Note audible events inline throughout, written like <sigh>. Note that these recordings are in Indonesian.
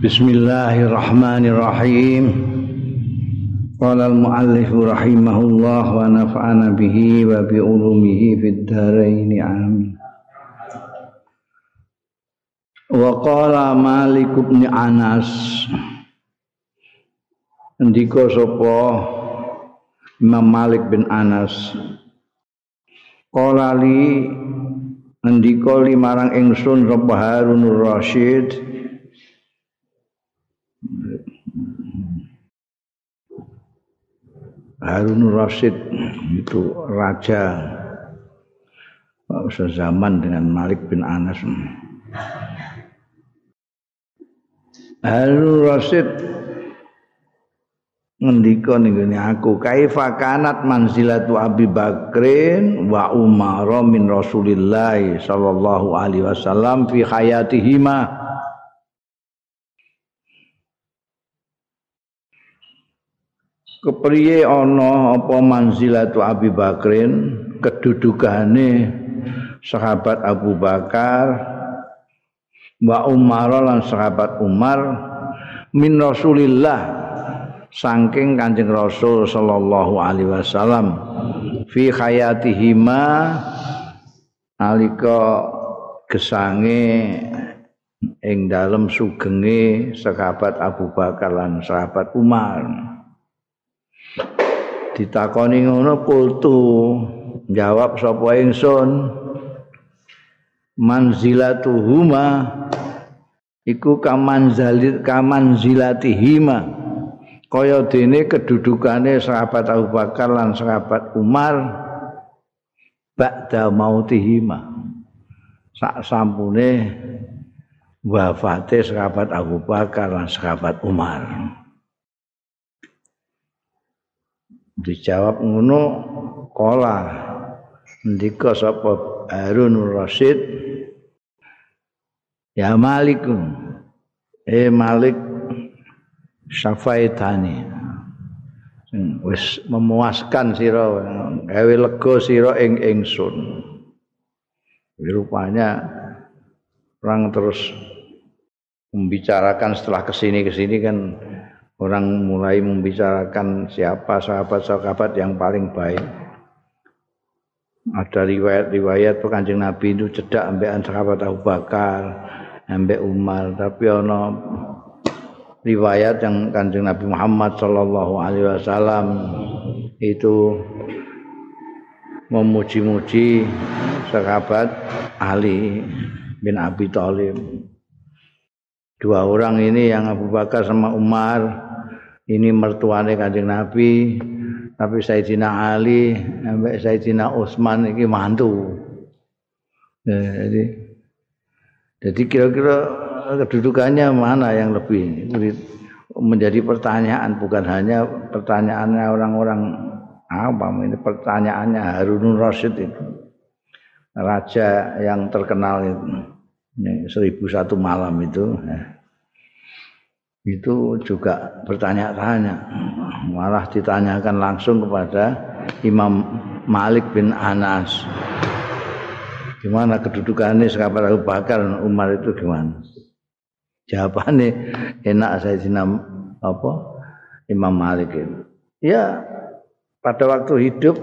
Bismillahirrahmanirrahim. Qala al-muallif rahimahullah wa nafa'ana bihi wa bi ulumihi fid dharain amin. Wa qala Malik bin Anas Ndika sapa Imam Malik bin Anas Qala li ndika limarang ingsun sapa Harunur Rasyid Harun Rasid itu raja zaman dengan Malik bin Anas. Harun Rasid ngendika ning aku kaifa kanat manzilatu Abi Bakrin wa Umar min Rasulillah sallallahu alaihi wasallam fi hayatihima kepriye ana apa manzilatu Abi Bakrin kedudukane sahabat Abu Bakar wa Umar lan sahabat Umar min Rasulillah saking Kanjeng Rasul sallallahu alaihi wasallam fi hayatihima alika gesange ing dalem sugenge sahabat Abu Bakar lan sahabat Umar ditakoni ngono kultu jawab sapa ingsun manzilatuhuma. Iku kamanzalit kamanzilatihima. Kaya dene kedudukane sahabat Abu Bakar lan sahabat Umar ba'da mautihima. Sak sampune wafate sahabat Abu Bakar lan sahabat Umar dijawab ngono kala ndika sapa Harun Rasid ya malikum eh malik syafaitani wis memuaskan sira gawe lega sira ing ingsun. Rupanya orang terus membicarakan setelah kesini kesini kan orang mulai membicarakan siapa sahabat-sahabat yang paling baik. Ada riwayat-riwayat kanjeng Nabi itu cedak ambekan sahabat Abu Bakar, ambek Umar, tapi ono riwayat yang kanjeng Nabi Muhammad Shallallahu Alaihi Wasallam itu memuji-muji sahabat Ali bin Abi Thalib. Dua orang ini yang Abu Bakar sama Umar ini mertuane Kanjeng Nabi tapi Sayyidina Ali sampai Sayyidina Utsman iki mantu. Ya, jadi jadi kira-kira kedudukannya mana yang lebih menjadi pertanyaan bukan hanya pertanyaannya orang-orang apa ini pertanyaannya Harun Rasid itu raja yang terkenal itu seribu satu malam itu ya. Itu juga bertanya-tanya. Malah ditanyakan langsung kepada Imam Malik bin Anas. Gimana kedudukannya sahabat Abu Bakar Umar itu gimana? Jawabannya enak saya sinam apa Imam Malik itu. Ya pada waktu hidup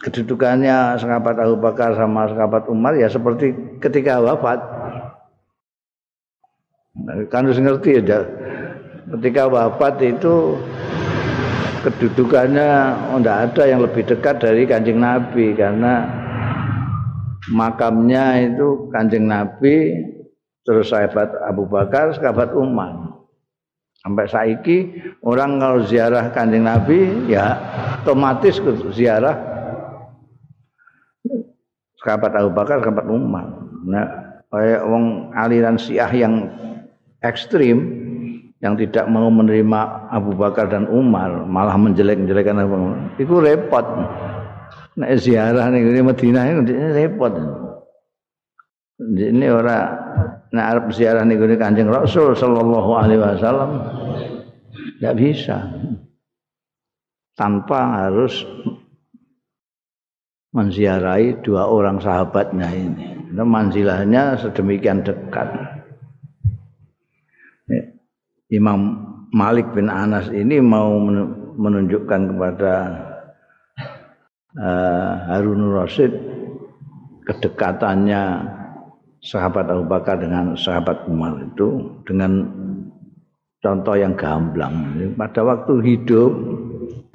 kedudukannya sahabat Abu Bakar sama sahabat Umar ya seperti ketika wafat. Kan harus ngerti ya ketika wafat itu kedudukannya tidak ada yang lebih dekat dari kanjeng Nabi karena makamnya itu kanjeng Nabi terus sahabat Abu Bakar sahabat Umar. Sampai saiki orang kalau ziarah kanjeng Nabi ya otomatis ziarah sahabat Abu Bakar sahabat Umar. Nah kayak wong aliran Syiah yang ekstrim yang tidak mau menerima Abu Bakar dan Umar malah menjelek-jelekan Abu Bakar itu repot nek ziarah ning Madinah itu repot ini orang nek arep ziarah ning Kanjeng Rasul sallallahu alaihi wasallam tidak bisa tanpa harus menziarahi dua orang sahabatnya ini. Manzilahnya sedemikian dekat. Imam Malik bin Anas ini mau menunjukkan kepada uh, Harun Rasid kedekatannya sahabat Abu Bakar dengan sahabat Umar itu dengan contoh yang gamblang. Pada waktu hidup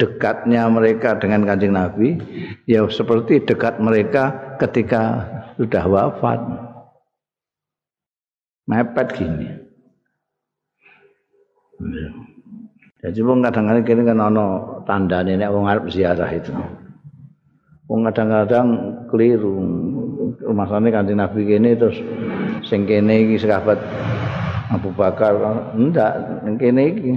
dekatnya mereka dengan kanjeng Nabi ya seperti dekat mereka ketika sudah wafat. Mepet gini. Jadi wong kadang-kadang kene kan ana tandane nek wong arep ziarah itu. Wong kadang-kadang keliru. Masane kanjeng Nabi kene terus sing kene iki sahabat Abu Bakar enggak yang kene iki.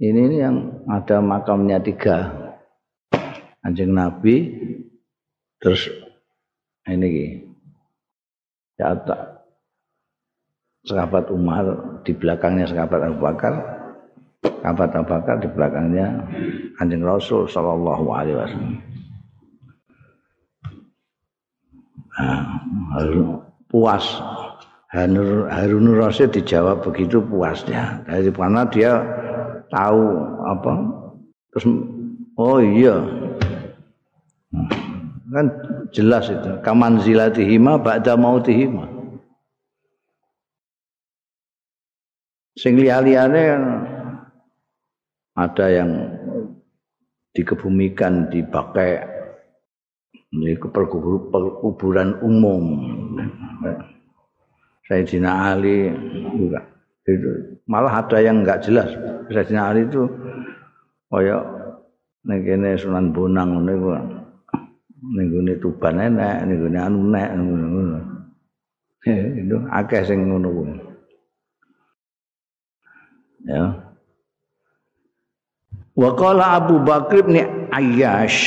Ini, ini yang ada makamnya tiga. Anjing Nabi terus ini iki. Ya sahabat Umar di belakangnya sahabat Abu Bakar Sahabat Abu Bakar di belakangnya Kanjeng Rasul sallallahu alaihi wasallam. Nah, puas Harun, Harun Rasid dijawab begitu puasnya. Dari mana dia tahu apa? Terus oh iya. Nah, kan jelas itu. Kaman zilatihima ba'da mautihima. Sing liya-liyane ada yang dikebumikan dipakai ini perkuburan umum. Sayyidina Ali juga. Itu malah ada yang enggak jelas. Sayyidina Ali itu kaya ning kene Sunan Bonang niku ning gone Tuban enek ning gone anu nek ngono. Itu akeh sing ngono ya Wa Abu Bakar bin Ayyash.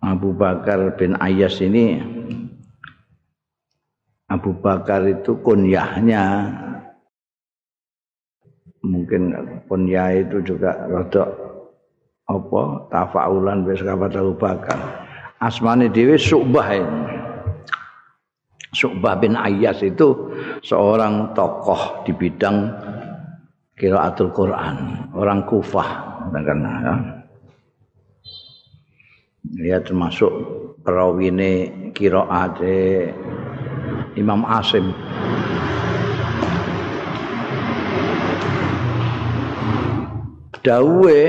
Abu Bakar bin Ayyash ini Abu Bakar itu kunyahnya mungkin kunyah itu juga rada apa tafaulan wis kabat Abu Bakar. Asmane dhewe Subah ini. Subah bin Ayyas itu seorang tokoh di bidang kiraatul Quran, orang Kufah kan ya. Dia termasuk perawine kiraat Imam Asim. Dawe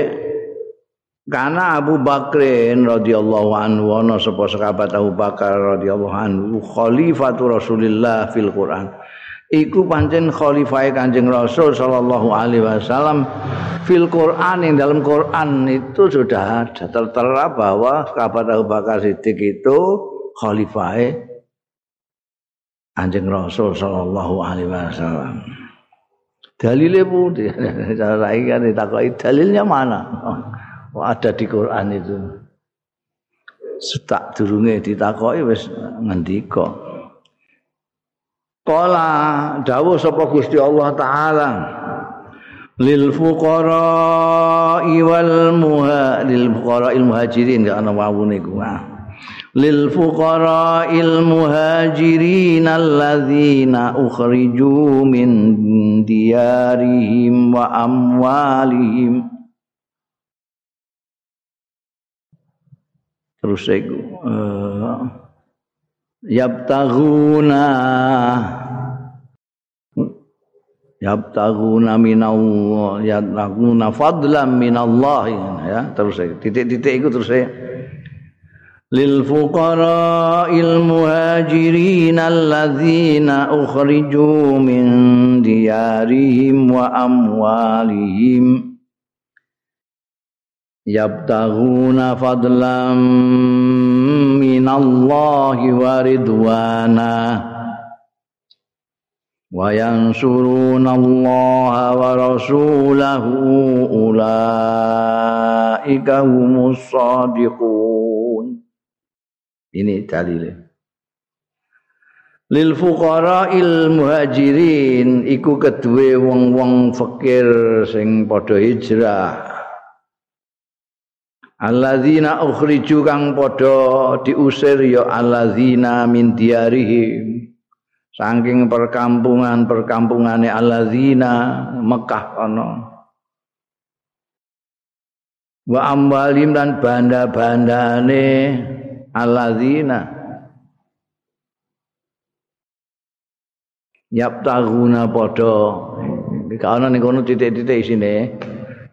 karena Abu Bakrin radhiyallahu anhu ana sapa sahabat Abu Bakar radhiyallahu anhu khalifatu Rasulillah fil Quran iku pancen khalifah Kanjeng Rasul sallallahu alaihi wasallam fil Quran yang dalam Quran itu sudah ada tertera bahwa kabar Abu Bakar Siddiq itu khalifah Kanjeng Rasul sallallahu alaihi wasallam. Dalilnya pun cara <laughs> kan ditakai dalilnya mana? Ada di Quran itu. Setak durunge ditakoki wis ngendika. Kala dawuh sapa Gusti Allah taala lil fuqara wal muhajirin fuqara il muhajirin gak ana wawune ku lil fuqara il muhajirin alladzina ukhriju min diyarihim wa amwalihim terus iku uh, yabtaghuna yabtaghuna minallah yabtaghuna fadlan minallah ya terus titik-titik itu terus ya lil fuqara'il muhajirin alladzina ukhriju min diyarihim wa amwalihim yabtaghuna fadlan minallahi wa ridwana wa yansuruna Allah wa rasulahu ulaika humus ini dalilnya lil fuqara'il muhajirin iku kedue wong-wong fakir sing padha hijrah alladzina ukhriju kang padha diusir ya alladzina min diarihim saking perkampungan-perkampungane alladzina Mekah ana. Wa amwalim dan banda-bandane alladzina. Yaptaguna padha. Iki ana ning kono titik-titik isine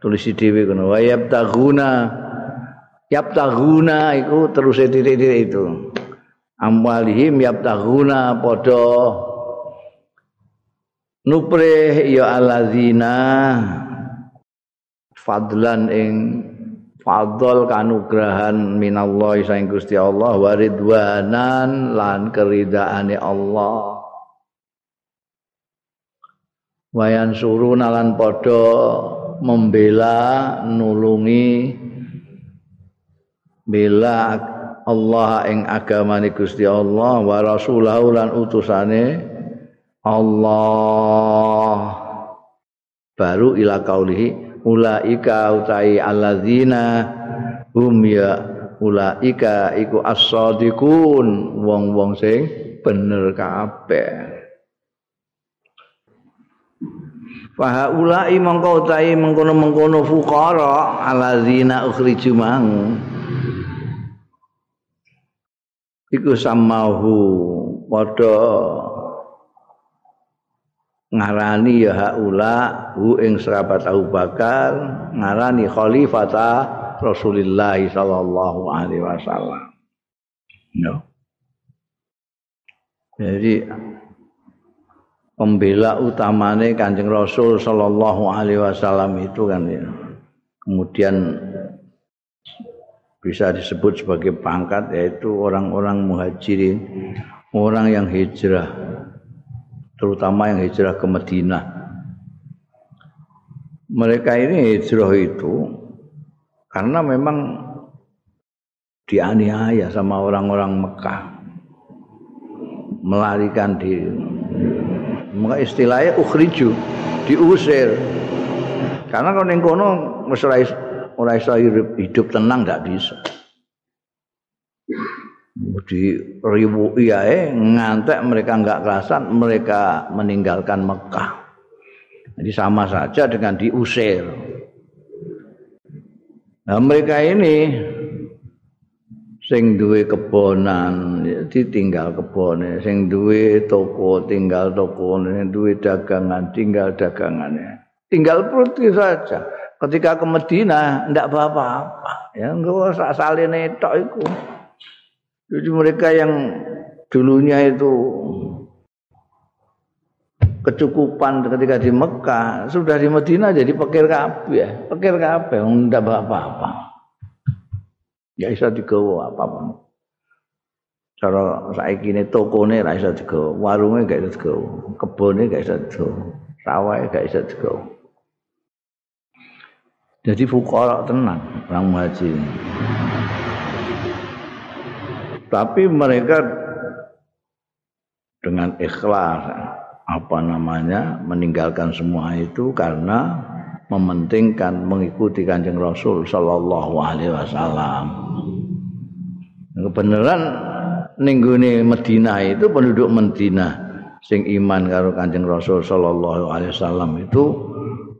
tulis dhewe kono. Wa yaptaguna yaptaguna iku terus titik-titik itu. Amwalihim yabtaguna padha nupre ya allazina fadlan ing fadl kanugrahan minallahi saing Gusti Allah waridwanan lan keridaane Allah. Wayan suruh nalan padha membela nulungi bela Allah ing agamane Gusti Allah wa rasulahu lan utusane Allah. Baru ila kaulihi ulaika utai alladzina hum ya ulaika iku as-sadiqun. Wong-wong sing bener kabeh. Fa ulai mongko utai mengkono-mengkono fuqara alladzina ukhriju mang iku samahu padha ngarani ya haula hu ing sahabat Abu Bakar ngarani khalifata Rasulullah sallallahu alaihi wasallam. No. Jadi pembela utamane Kanjeng Rasul sallallahu alaihi wasallam itu kan ya. Kemudian bisa disebut sebagai pangkat yaitu orang-orang muhajirin orang yang hijrah terutama yang hijrah ke Madinah. Mereka ini hijrah itu karena memang dianiaya sama orang-orang Mekah melarikan diri. Maka istilahnya ukhriju diusir. Karena kalau ning kono ora iso hidup tenang ndak bisa. Di ribu iae ngantek mereka enggak kerasan mereka meninggalkan Mekah. Jadi sama saja dengan diusir. Nah mereka ini sing duwe kebonan ditinggal kebone, sing duwe toko tinggal tokone, duwe dagangan tinggal dagangannya. Tinggal perut saja. Ketika ke Medina ndak apa-apa. Ya enggak usah saline tok iku. Jadi mereka yang dulunya itu kecukupan ketika di Mekah sudah di Medina jadi pikir kabeh pikir kabeh ndak apa-apa. Ya iso digawa apa-apa. Cara saiki ne tokone ra iso digawa warunge gak iso digawa kebone gak iso digawa sawahe gak iso digawa Jadi fukara tenang orang muhajir. Tapi mereka dengan ikhlas apa namanya meninggalkan semua itu karena mementingkan mengikuti kanjeng Rasul Shallallahu Alaihi Wasallam. Kebenaran ningguni Medina itu penduduk Medina sing iman karo kanjeng Rasul Shallallahu Alaihi Wasallam itu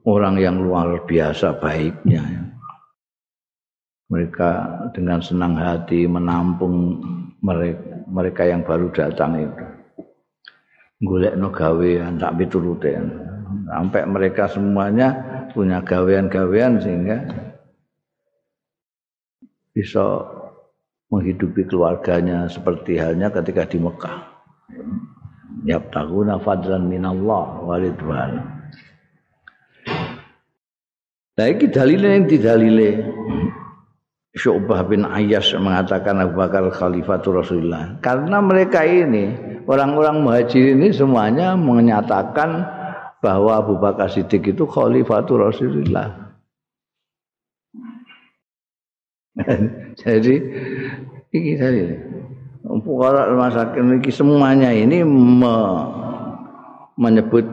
orang yang luar biasa baiknya. Mereka dengan senang hati menampung mereka, mereka yang baru datang itu. Golek no gawean tak piturute. Sampai mereka semuanya punya gawean-gawean sehingga bisa menghidupi keluarganya seperti halnya ketika di Mekah. Yabtaguna fadlan minallah walidwan. Nah ini dalilnya yang didalile. Syu'bah bin Ayyas mengatakan Abu Bakar Khalifatul Rasulullah. Karena mereka ini Orang-orang muhajir ini semuanya Menyatakan bahwa Abu Bakar Siddiq itu Khalifatul Rasulullah. <laughs> Jadi Ini dalil Pukara masakin ini semuanya ini me, menyebut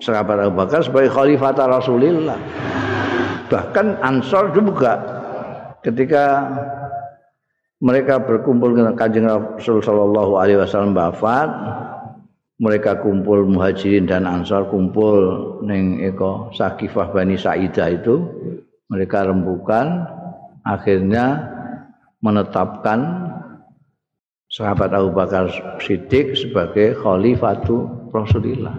sahabat Abu Bakar sebagai Khalifah Rasulullah bahkan Ansor juga ketika mereka berkumpul dengan kanjeng Rasul Shallallahu Alaihi Wasallam wafat mereka kumpul muhajirin dan ansar kumpul neng eko sakifah bani Sa'idah itu mereka rembukan akhirnya menetapkan sahabat Abu Bakar Siddiq sebagai khalifatu Rasulullah.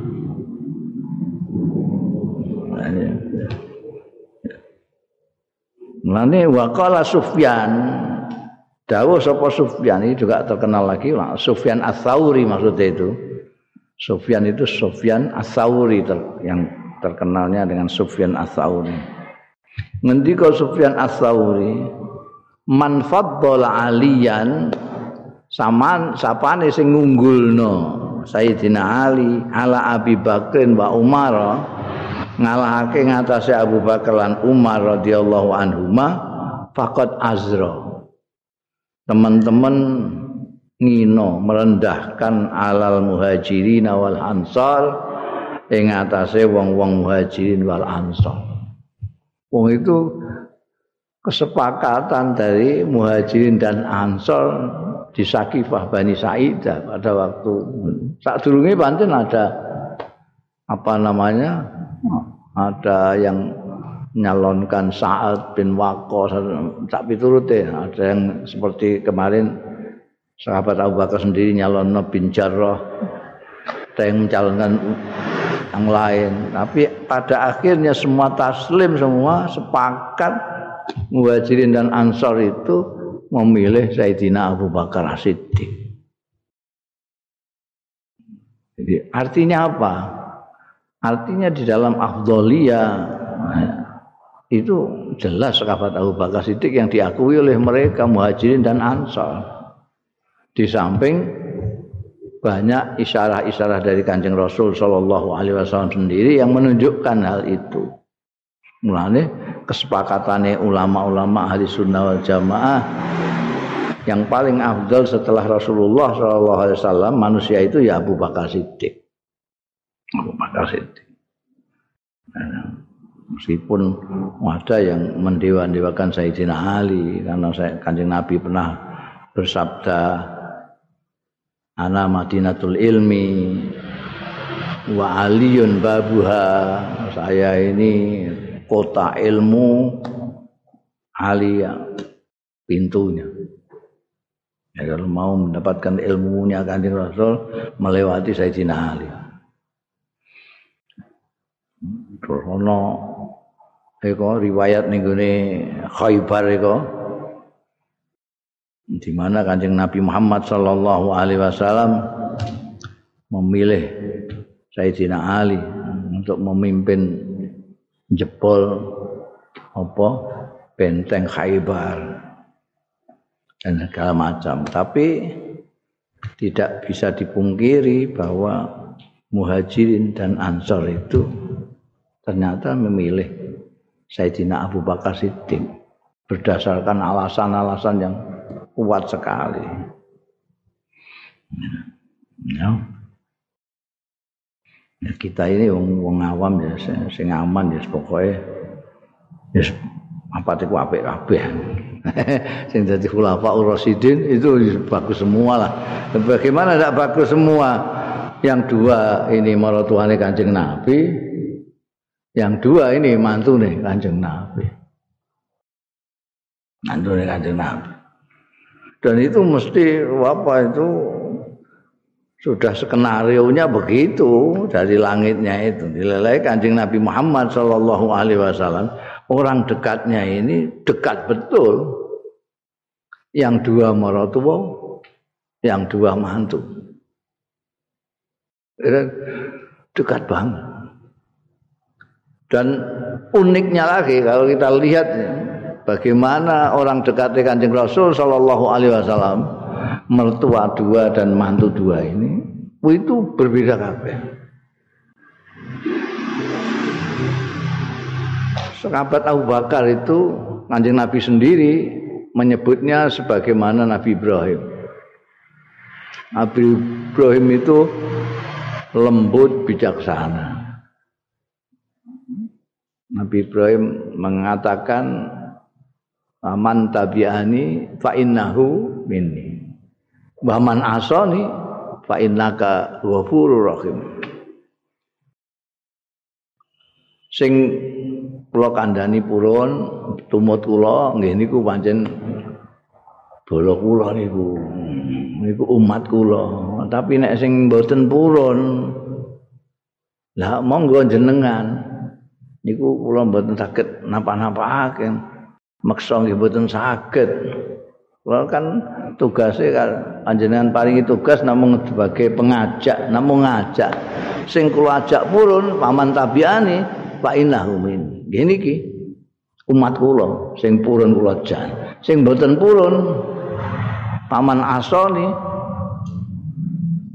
Mulane waqala Sufyan. Dawuh sapa Sufyan ini juga terkenal lagi Sufyan Ats-Tsauri maksudnya itu. Sufyan itu Sufyan As-Sauri ter, yang terkenalnya dengan Sufyan As-Sauri. Ngendika Sufyan As-Sauri, man faddala aliyan saman sapane sing ngunggulno Sayyidina Ali ala Abi Bakrin wa Umar ngalahake ngatasé Abu Bakar lan Umar radhiyallahu anhuma faqad azra teman-teman ngino merendahkan alal muhajirin wal ansar ing atase wong-wong muhajirin wal ansar. Wong itu kesepakatan dari muhajirin dan ansar di Sakifah Bani Sa'idah pada waktu saat durunge pancen ada apa namanya ada yang nyalonkan Sa'ad bin Waqqas tak piturute. Ada yang seperti kemarin sahabat Abu Bakar sendiri nyalon bin Jarrah. Ada yang mencalonkan yang lain. Tapi pada akhirnya semua taslim semua sepakat muhajirin dan ansor itu memilih Sayyidina Abu Bakar Siddiq jadi artinya apa artinya di dalam afdoliyah itu jelas sahabat Abu Bakar Siddiq yang diakui oleh mereka muhajirin dan ansor di samping banyak isyarah-isyarah dari Kanjeng Rasul Shallallahu alaihi wasallam sendiri yang menunjukkan hal itu. Mulane kesepakatannya ulama-ulama ahli sunnah wal jamaah yang paling afdal setelah Rasulullah Shallallahu alaihi wasallam manusia itu ya Abu Bakar Siddiq. Bakar Siddiq. Nah, meskipun ada yang mendewa-dewakan Sayyidina Ali karena Kanjeng Nabi pernah bersabda ana madinatul ilmi wa aliyun babuha. Saya ini kota ilmu alia pintunya. Ya, kalau mau mendapatkan ilmunya kanjeng Rasul melewati Sayyidina Ali ono eko riwayat ning gone Khaibar eko. Di mana kanjeng Nabi Muhammad Sallallahu Alaihi Wasallam memilih Sayyidina Ali untuk memimpin jebol apa? Benteng Khaybar dan segala macam. Tapi tidak bisa dipungkiri bahwa Muhajirin dan Ansor itu ternyata memilih Sayyidina Abu Bakar Siddiq berdasarkan alasan-alasan yang kuat sekali. Ya. ya kita ini wong, awam ya sing aman ya pokoke ya apa itu apik kabeh. <laughs> sing dadi khulafa urasidin itu bagus semua lah. Bagaimana tidak bagus semua? Yang dua ini maratuane Kanjeng Nabi, yang dua ini mantu nih Kanjeng Nabi. Mantu nih Kanjeng Nabi. Dan itu mesti apa itu? Sudah skenario nya begitu dari langitnya itu. Dilelai kanjeng Nabi Muhammad Shallallahu Alaihi Wasallam orang dekatnya ini dekat betul. Yang dua maratua yang dua mantu. Dekat banget dan uniknya lagi kalau kita lihat bagaimana orang dekat Kanjeng Rasul Shallallahu Alaihi Wasallam mertua dua dan mantu dua ini itu berbeda kabeh. Sahabat Abu Bakar itu Kanjeng Nabi sendiri menyebutnya sebagaimana Nabi Ibrahim. Nabi Ibrahim itu lembut bijaksana. Nabi Ibrahim mengatakan man tabi'ani fa innahu minni. Wa man asani fa innaka ghafurur rahim. Sing kula kandhani purun tumut kula nggih niku pancen bolo kula niku. Niku umat kula. Tapi nek sing mboten purun lah monggo jenengan niku kula mboten saged napa-napake maksa nggih mboten saged. Kula kan kan panjenengan paringi tugas namung sebagai pengajak namung ngajak. Sing kula ajak purun paman tabiani fa innahu min. Ngene iki umat kula sing purun kula jan. Sing mboten purun paman asoni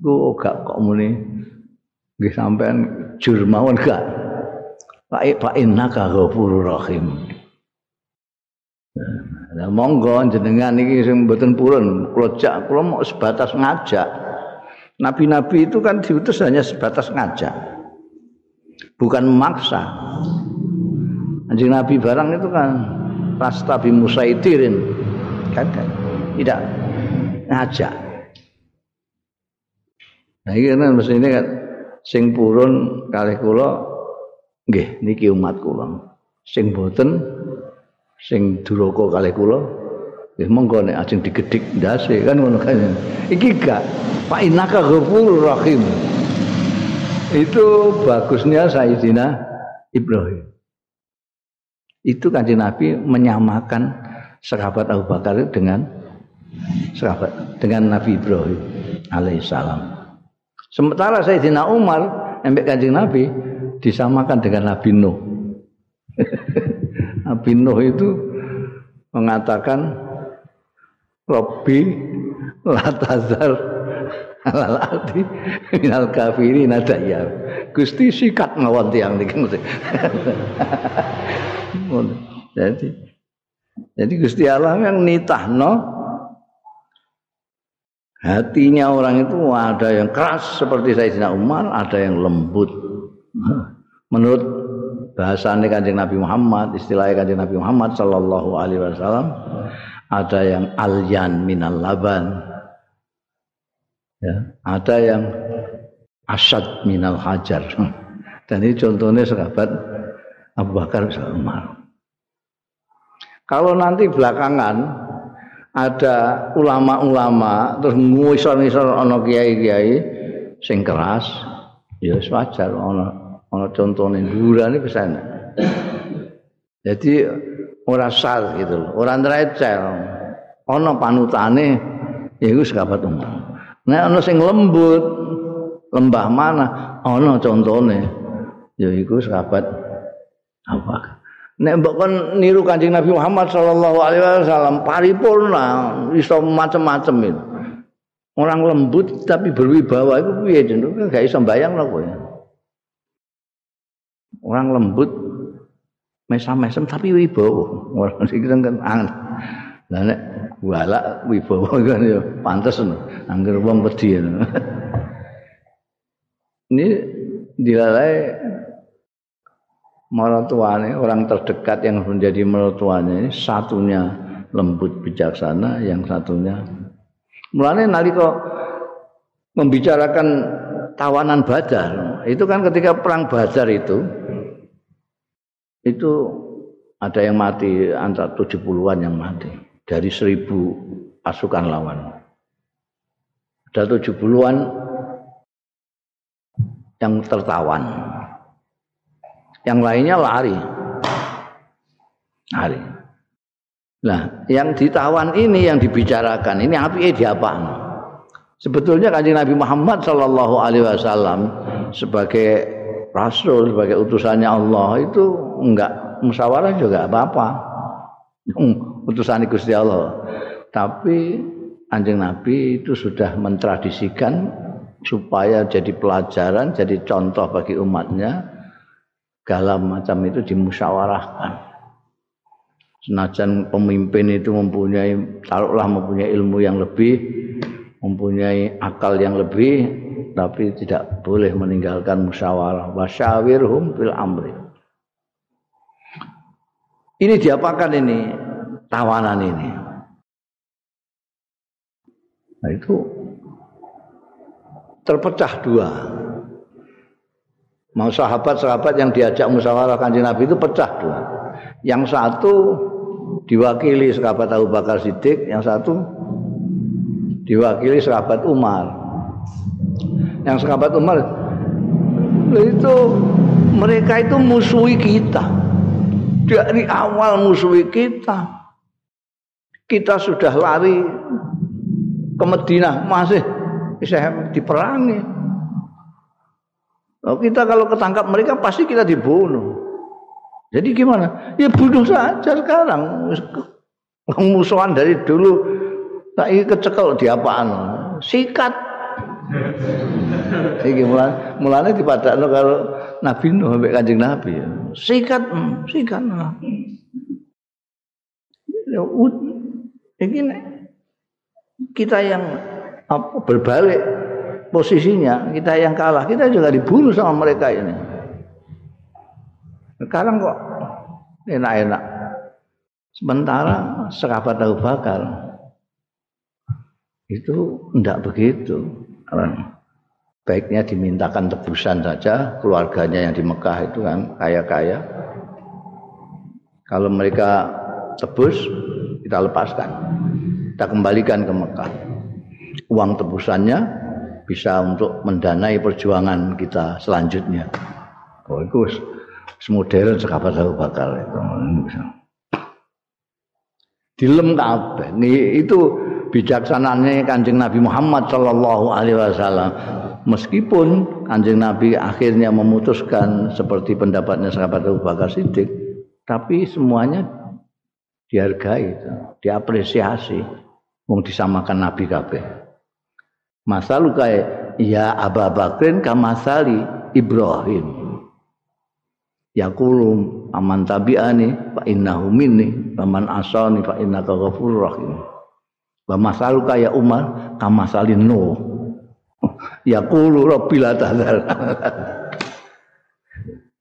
ku gak kok muni. Nggih sampean jur mawon gak Pak innaka ghafurur rahim. Nah, monggo jenengan iki sing mboten purun, kula jak kula mau sebatas ngajak. Nabi-nabi itu kan diutus hanya sebatas ngajak. Bukan memaksa. Anjing Nabi barang itu kan Rastabi Musaitirin kan, kan tidak ngajak. Nah ini kan ini kan sing purun kali kula Nggih, niki umat kula. Sing boten sing duraka kalih kula, nggih monggo nek ajeng digedhik ndase kan ngono kan. Iki gak Pak Inaka Ghafurur Rahim. Itu bagusnya Sayyidina Ibrahim. Itu kanjeng Nabi menyamakan sahabat Abu Bakar dengan sahabat dengan Nabi Ibrahim alaihissalam. Sementara Sayyidina Umar embek kanjeng Nabi disamakan dengan Nabi Nuh. <laughs> Nabi Nuh itu mengatakan Robbi latazar alal arti minal kafiri nadayar. Gusti sikat ngawon tiang niki. <laughs> jadi jadi Gusti Allah yang nitahno hatinya orang itu ada yang keras seperti Sayyidina Umar, ada yang lembut menurut bahasanya kanjeng Nabi Muhammad istilahnya kanjeng Nabi Muhammad Sallallahu Alaihi Wasallam ada yang alyan minal laban. Ya, ada yang asad minal hajar. <laughs> Dan ini contohnya sahabat Abu Bakar Umar. Kalau nanti belakangan ada ulama-ulama terus ngisor-ngisor ana kiai-kiai sing keras ya wajar ana ana contone ndurane bisa jadi ora sal gitu loh ora ndrecel ana panutane ya iku sahabat umum nek ana sing lembut lembah mana ana contone ya iku sahabat apa? Nek mbok kon niru Kanjeng Nabi Muhammad sallallahu alaihi wasallam paripurna iso macam-macam itu. Orang lembut tapi berwibawa itu piye jeneng gak iso bayang lho kowe orang lembut mesam-mesem tapi wibawa. Orang <laughs> sing kan angen lah nek walak wibawa <laughs> kan ya pantes angger wong wedi <laughs> ini dilalai mertuanya orang terdekat yang menjadi mertuanya satunya lembut bijaksana yang satunya mulanya nalika membicarakan tawanan badar itu kan ketika perang badar itu itu ada yang mati antara 70-an yang mati dari seribu pasukan lawan. Ada 70-an yang tertawan. Yang lainnya lari. Lari. Nah, yang ditawan ini yang dibicarakan ini api apa? Sebetulnya kanjeng Nabi Muhammad Shallallahu Alaihi Wasallam sebagai rasul sebagai utusannya Allah itu enggak musyawarah juga apa-apa. Hmm, utusan Gusti Allah. Tapi anjing Nabi itu sudah mentradisikan supaya jadi pelajaran, jadi contoh bagi umatnya. Galam macam itu dimusyawarahkan. Senajan pemimpin itu mempunyai taruhlah mempunyai ilmu yang lebih, mempunyai akal yang lebih, tapi tidak boleh meninggalkan musyawarah wasyawirhum fil amri ini diapakan ini tawanan ini nah itu terpecah dua. Mau sahabat-sahabat yang diajak musyawarah kanjeng Nabi itu pecah dua. Yang satu diwakili sahabat Abu Bakar Siddiq, yang satu diwakili sahabat Umar. Yang sahabat Umar itu mereka itu musuhi kita. Dari awal musuhi kita. Kita sudah lari ke Madinah masih bisa diperangi. Oh, kita kalau ketangkap mereka pasti kita dibunuh. Jadi gimana? Ya bunuh saja sekarang. Musuhan dari dulu tak kecekel di apaan? Sikat. Iki mulan mulane dipadakno kalau Nabi Nuh sampai Kanjeng Nabi. Sikat, hmm, sikat. Ya kita yang apa, berbalik posisinya, kita yang kalah, kita juga dibunuh sama mereka ini. Sekarang kok enak-enak. Sementara sahabat Abu Bakar itu tidak begitu. Baiknya dimintakan tebusan saja keluarganya yang di Mekah itu kan kaya-kaya. Kalau mereka tebus kita lepaskan. Kita kembalikan ke Mekah. Uang tebusannya bisa untuk mendanai perjuangan kita selanjutnya. Oh, itu semodern sekabat Abu Bakar itu. Dilem kabeh. Itu bijaksananya Kanjeng Nabi Muhammad sallallahu alaihi wasallam. Meskipun Kanjeng Nabi akhirnya memutuskan seperti pendapatnya sahabat Abu Bakar Siddiq, tapi semuanya dihargai, diapresiasi, mau disamakan Nabi kabeh. Masalu kayak ya Abu Bakrin kamasali Ibrahim. Yaqulu aman tabi'ani fa innahu minni wa man asani fa innaka ghafurur rahim. Wa kayak Umar kamasali Nuh. <laughs> Yaqulu rabbil tadzal. <laughs>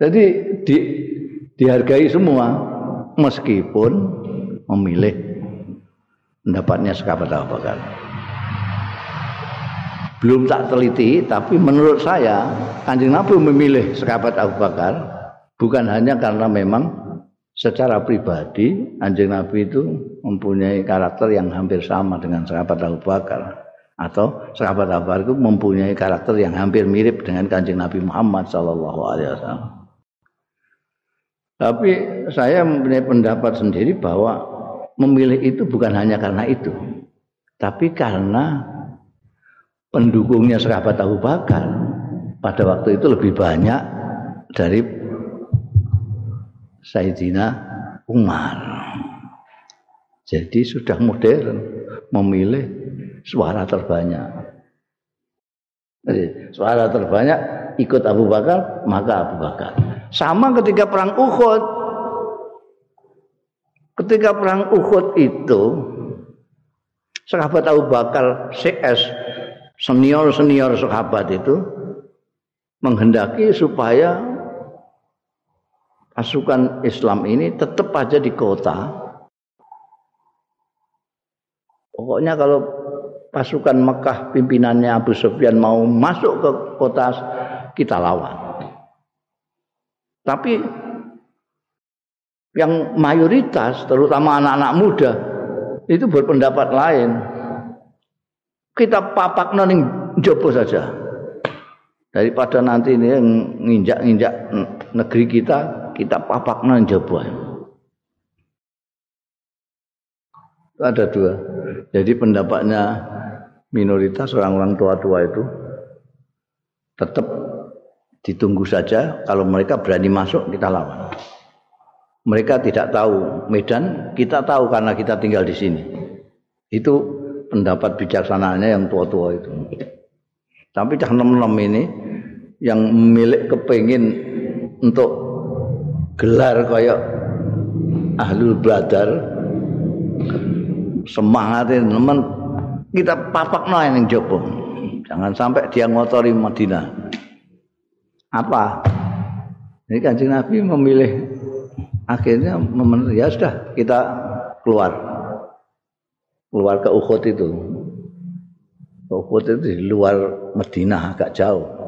Jadi di, dihargai semua meskipun memilih pendapatnya sahabat Abu Bakar. Belum tak teliti, tapi menurut saya Kanjeng Nabi memilih sahabat Abu Bakar bukan hanya karena memang secara pribadi Kanjeng Nabi itu mempunyai karakter yang hampir sama dengan sahabat Abu Bakar atau sahabat Abu Bakar itu mempunyai karakter yang hampir mirip dengan Kanjeng Nabi Muhammad sallallahu alaihi wasallam. Tapi saya mempunyai pendapat sendiri bahwa memilih itu bukan hanya karena itu, tapi karena pendukungnya sahabat Abu Bakar pada waktu itu lebih banyak dari Sayyidina Umar. Jadi sudah modern memilih suara terbanyak. Suara terbanyak ikut Abu Bakar, maka Abu Bakar. Sama ketika perang Uhud, Ketika perang Uhud itu sahabat Abu Bakar CS senior-senior sahabat itu menghendaki supaya pasukan Islam ini tetap aja di kota. Pokoknya kalau pasukan Mekah pimpinannya Abu Sufyan mau masuk ke kota kita lawan. Tapi yang mayoritas terutama anak-anak muda itu berpendapat lain. Kita papak noning jopo saja. Daripada nanti ini yang nginjak-nginjak negeri kita, kita papak noning jopo. Ada dua. Jadi pendapatnya minoritas orang-orang tua-tua itu tetap ditunggu saja kalau mereka berani masuk kita lawan mereka tidak tahu Medan, kita tahu karena kita tinggal di sini. Itu pendapat bijaksananya yang tua-tua itu. Tapi cah nem-nem ini yang milik kepingin untuk gelar kayak ahlul badar. Semangatin teman. Kita papak yang jopo jangan sampai dia ngotori Madinah. Apa? Ini kanjeng Nabi memilih akhirnya ya sudah kita keluar. Keluar ke Uhud itu. Uhud itu di luar Madinah agak jauh.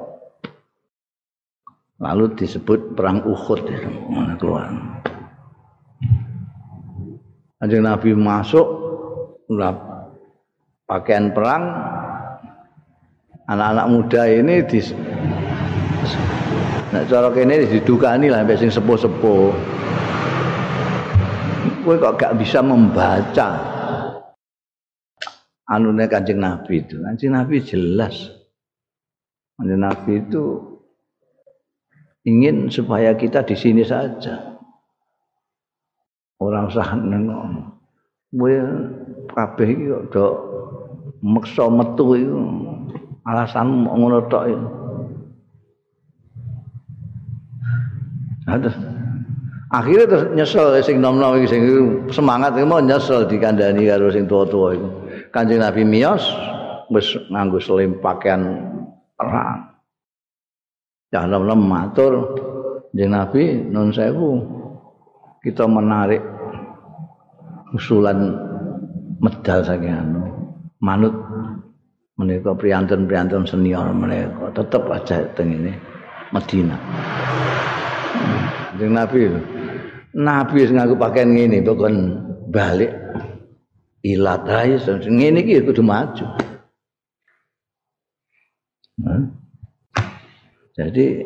Lalu disebut perang Uhud ya, mana keluar. Kanjeng Nabi masuk pakaian perang anak-anak muda ini di Nek cara kene didukani lah sampai sing sepuh-sepuh. Kowe kok gak bisa membaca anune Kanjeng Nabi itu. Kanjeng Nabi jelas. Kanjeng Nabi itu ingin supaya kita di sini saja. Orang usah nengok. Kowe kabeh iki kok do meksa metu iku alasan ngono tok iku. Aduh. Akhirnya terus nyesel sing nom-nom sing semangat iki mau nyesel dikandani karo sing tua-tua iku. Kanjeng Nabi miyos wis nganggo selim pakaian perang. Ya nom-nom matur Kanjeng Nabi nun sewu kita menarik usulan medal saking anu manut menika priantun-priantun senior mereka tetap aja teng ini Madinah. Kanjeng Nabi Nabi wis ngaku pakaian ngene bukan balik ilat ae ngene iki kudu maju. Jadi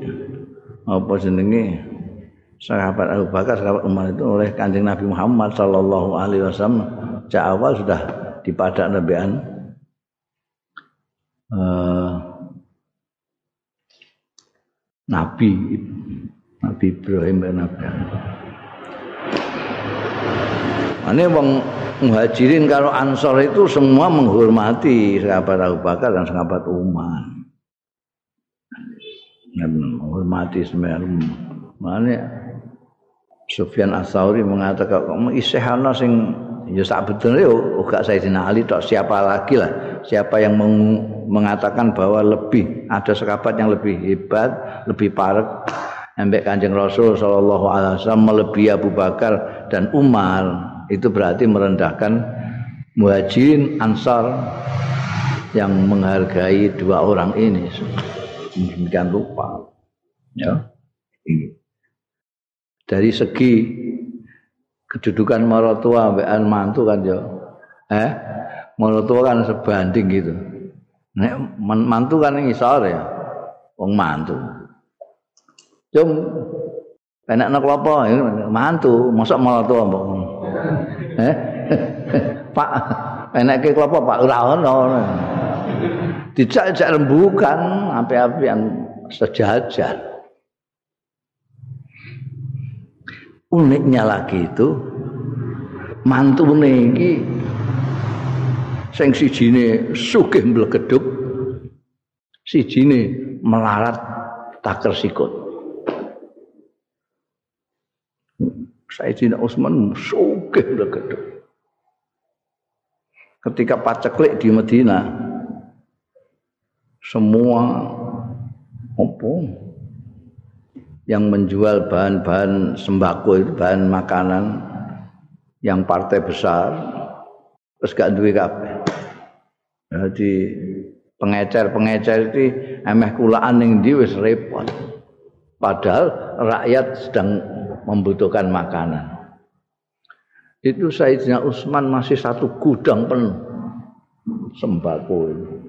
apa jenenge? Sahabat Abu Bakar, sahabat Umar itu oleh Kanjeng Nabi Muhammad sallallahu alaihi wasallam sejak awal sudah dipadak nabian uh, Nabi Nabi Ibrahim dan Nabi. Ini wong muhajirin kalau ansor itu semua menghormati sahabat Abu Bakar dan sahabat Umar. Menghormati semua. Mana? Sufyan Asauri mengatakan kamu isehana sing ya sak betul yo. Gak Sayyidina Ali tok siapa lagi lah. Siapa yang meng, mengatakan bahwa lebih ada sahabat yang lebih hebat lebih parek. Ambek Kanjeng Rasul sallallahu alaihi wasallam melebihi Abu Bakar dan Umar. Itu berarti merendahkan Muhajirin Ansar yang menghargai dua orang ini. Demikian lupa. Ya. Dari segi kedudukan maratua ambekan mantu kan ya. Eh, maratua kan sebanding gitu. Nek mantu kan ngisor ya. Wong mantu. Jom enak nak apa mantu mosok malah tua mbok. Eh? <laughs> Pak enak ke kelapa Pak ora ono. Dijak-jak rembukan api-api yang sejajar. Uniknya lagi itu mantu iki sing sijine sugih mblegeduk sijine melarat taker sikut. Sayyidina Utsman sugih gede. Ketika paceklik di Medina semua apa yang menjual bahan-bahan sembako itu bahan makanan yang partai besar terus gak duwe kabeh. Jadi pengecer-pengecer itu emeh kulaan ning ndi wis repot. Padahal rakyat sedang membutuhkan makanan. Itu Sayyidina Utsman masih satu gudang penuh sembako itu.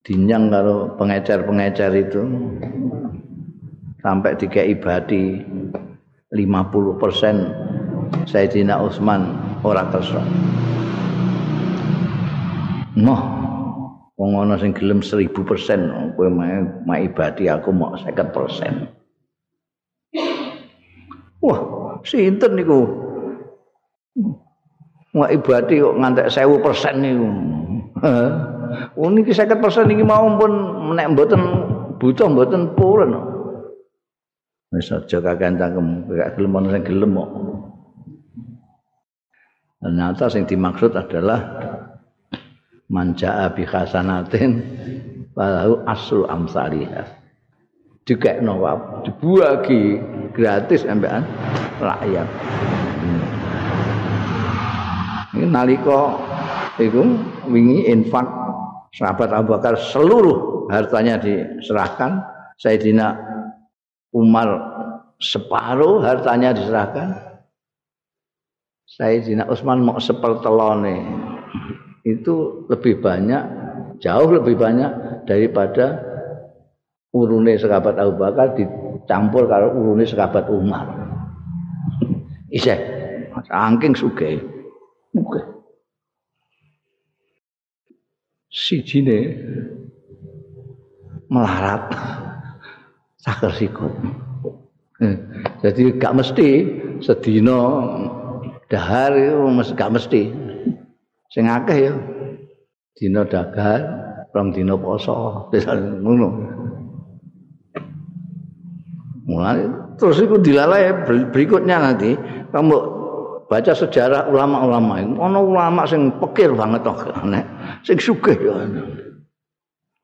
Dinyang kalau pengecer-pengecer itu sampai tiga ibadi 50 persen Sayyidina Utsman orang kersa. Noh, wong ana sing gelem 1000% kowe mae ibadi aku mau 50%. Wah, sinten niku? Wah ibadi kok ngantek 1000% niku. Oh niki 50% niki mau pun nek mboten butuh mboten purun. Wis aja kakean cangkem, gak gelem ana sing gelem kok. Ternyata yang dimaksud adalah manja bi hasanatin falahu asru amsalihah dikekno dibuagi gratis ambekan rakyat hmm. Ini nalika iku wingi infak sahabat Abu Bakar seluruh hartanya diserahkan, Sayyidina Umar separuh hartanya diserahkan. Sayyidina Utsman mau sepertelone. Itu lebih banyak, jauh lebih banyak daripada urune sahabat Abu Bakar dicampur kalau urune sahabat Umar. Isih saking sugih. Oke. Sijine melarat sakar sikut. Eh, jadi gak mesti sedina dahar itu gak mesti. Sing akeh ya dina dahar, rong dina poso, ngono. Mulai terus itu dilalai berikutnya nanti kamu baca sejarah ulama-ulama itu ono ulama sing pekir banget toh nek sing sugih ya.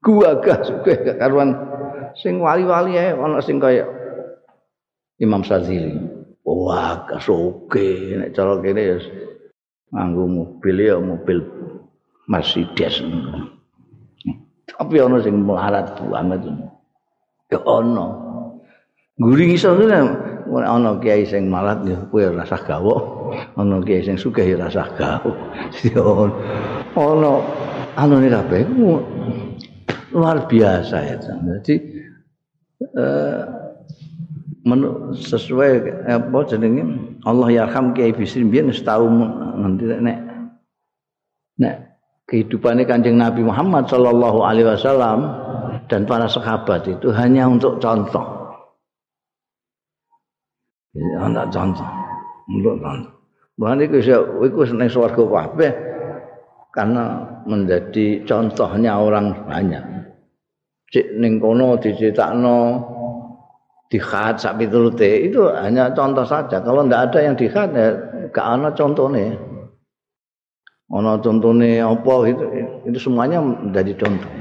Gua gak sugih karuan. Sing wali-wali ae ono sing kaya Imam Sazili. Wah gak nek cara kene ya nganggo mobil ya mobil Mercedes. Tapi ono sing melarat banget. Ya ono. Guring iso ana kiai sing malat ya ora usah gawok. Ana kiai sing sugih ya ora usah gawok. <laughs> Ana anune kabeh luar biasa ya. Jadi eh sesuai apa jenenge Allah yarham kiai Bisri biyen setahun nanti nek nek kehidupannya kanjeng Nabi Muhammad Shallallahu Alaihi Wasallam dan para sahabat itu hanya untuk contoh Ya ana contoh. Untuk contoh. Bahkan itu itu seneng swarga kabeh karena menjadi contohnya orang banyak. Cik ning kono diceritakno dikhat sak piturute itu hanya contoh saja. Kalau ndak ada yang dikhat ya gak ana contone. Ana contone apa itu itu semuanya menjadi contoh.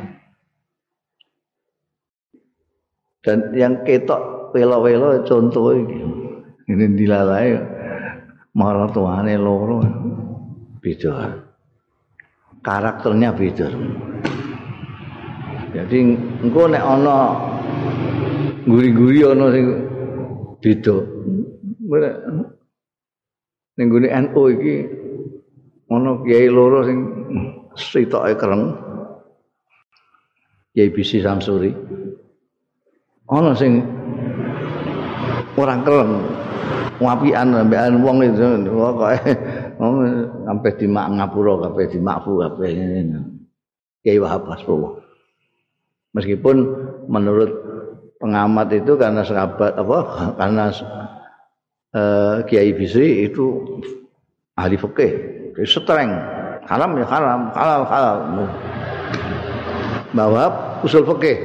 Dan yang ketok welo-welo contoh ini. Ini dilalai marah tuane loro. Beda. Karakternya beda. Jadi engko nek ana guri-guri ana sing beda. Ning gune NU iki ana kiai loro sing sitoke kereng. Kiai Bisi Samsuri. Ana sing orang kereng ngapian ambekan wong itu pokoke sampai di mak ngapura kabeh di makfu kabeh Kiai Wahab Hasbullah. Meskipun menurut pengamat itu karena sahabat apa karena uh, Kiai Bisri itu ahli fikih, streng. Haram ya haram, halal halal. Bahwa usul fikih.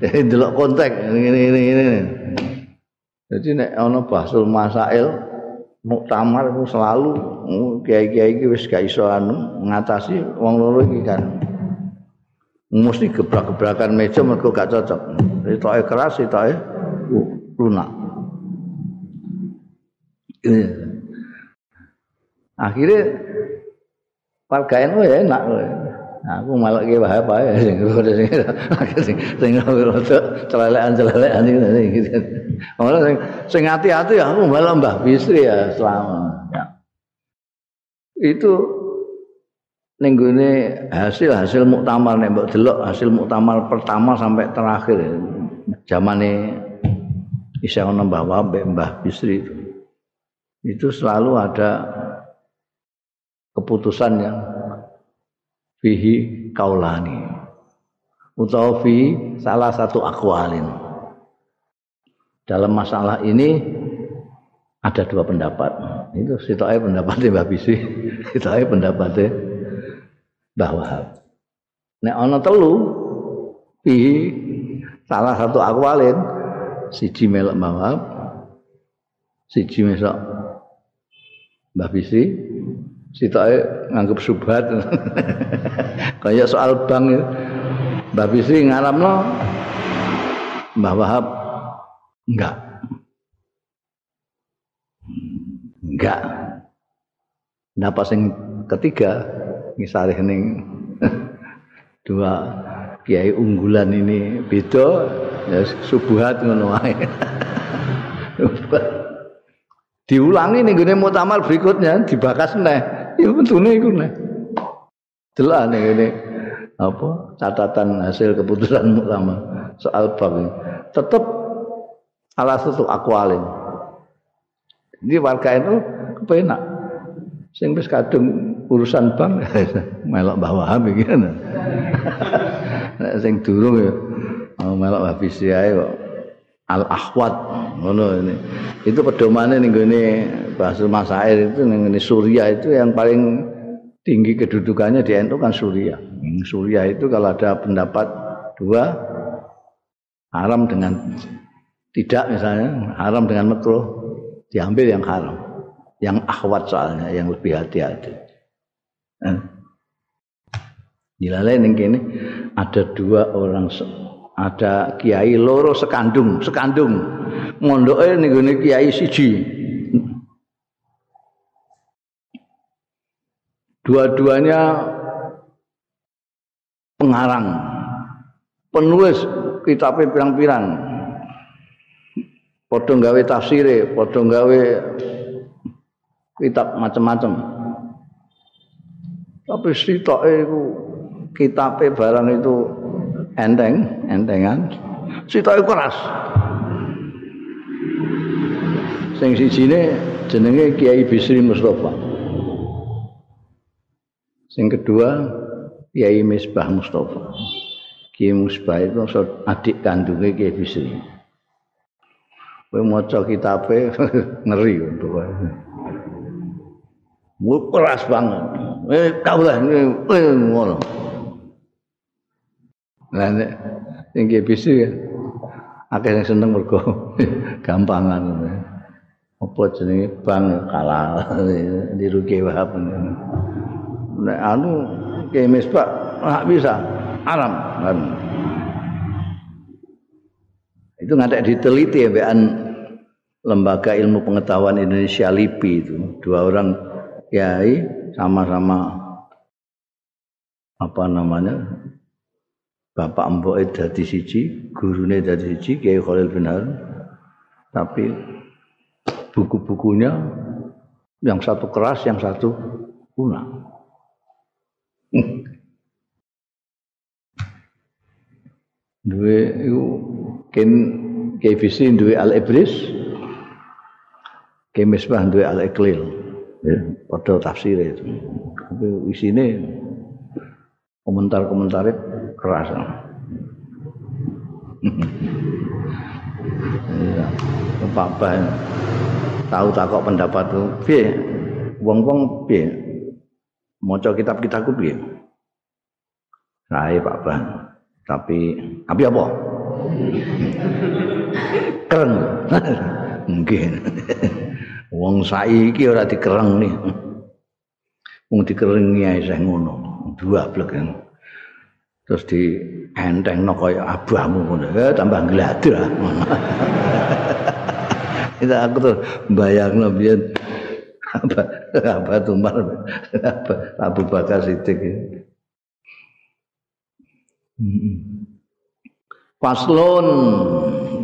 <laughs> Delok konteks ini ini ini. Jadi nek ana basul masail muktamar itu selalu kiai-kiai iki wis gak iso anu ngatasi wong loro iki kan. Mesti gebrak-gebrakan meja mergo gak cocok. Itoke keras, itoke lunak. Akhirnya warga NU ya enak. aku malah ki wae wae sing sing sing celelekan-celelekan iki. Ora sing sing ati-ati ya aku malah Mbah Bisri ya selama. Ya. Itu ning hasil hasil muktamar nek mbok delok hasil muktamar pertama sampai terakhir zamane isih ana Mbah Wabe Mbah Bisri itu. Itu selalu ada keputusan yang fihi kaulani utawa fi salah satu akwalin dalam masalah ini ada dua pendapat. Itu sitoe pendapatnya Mbak Bisi sitoe pendapatnya Mbah Wahab. Nek ana telu fihi salah satu akwalin siji melok Mbah Wahab siji mesok Mbah Bisi sitoke nganggep subhat <laughs> kaya soal bank Mbah Bisri ngaramno Mbah Wahab enggak enggak Napa sing ketiga ngisarih ning <laughs> dua kiai unggulan ini beda ya subuhat ngono wae. <laughs> Diulangi ning gone muktamar berikutnya dibakas neh. Ya betune iku neh. Ning ngene apa catatan hasil keputusan <laughs> muktamar soal bab ini. Ala satu akwalin. Ini warga itu kepenak. Sing wis kadung urusan bank <laughs> melok bawa Wahab iki Nek sing durung ya melok habis ae kok al ahwat ngono ini. Itu pedomane ning gone bahasa Masair itu ning Surya itu yang paling tinggi kedudukannya di NU kan Surya. Surya itu kalau ada pendapat dua haram dengan tidak misalnya haram dengan makruh diambil yang haram yang ahwat soalnya yang lebih hati-hati Dilalai ning kene ada dua orang ada kiai loro sekandung, sekandung. Mondoke ning gone kiai siji. Dua-duanya pengarang, penulis kitab pirang-pirang. Padha gawe tafsire, padha gawe kitab macam-macam. Tapi sitoke iku kitabe barang itu enteng, entengan. Sitoke keras. Sing sijine jenenge Kiai Bisri Mustafa. Sing kedua Kiai Misbah Mustafa. Kiai Misbah itu adik kandungnya Kiai Bisri. Kowe maca kitabe <laughs> ngeri untuk keras banget. Eh kaulah eh ngono. Lah nek sing bisi ya. Akeh sing seneng mergo <laughs> gampangan. Apa jenenge bang kalah di rugi wahab. Nek anu ke misbah enggak bisa alam kan. Itu ngadek diteliti ya lembaga ilmu pengetahuan Indonesia LIPI itu. Dua orang kiai sama-sama apa namanya bapak mbok dadi siji gurune dadi siji Kiai Khalil bin Harun tapi buku-bukunya yang satu keras yang satu lunak <laughs> duwe iku ken KVC duwe Al Ibris Kemisbah duwe Al Iqlil ya, pada tafsir itu. Tapi isine komentar-komentar keras. Iya, apa tahu tak kok pendapat tuh, piye? Wong-wong piye? Maca kitab-kitabku piye? Saya Pak Ban. Tapi tapi apa? Keren. Mungkin. Wong saiki ora dikereng nih. Wong dikerengi ae sing ngono. Dua blek. Terus di entengno kaya abahmu ngono. Eh tambah gladah. Itu aku tuh bayangno biyen apa apa tumar apa Abu Bakar Siddiq. Paslon.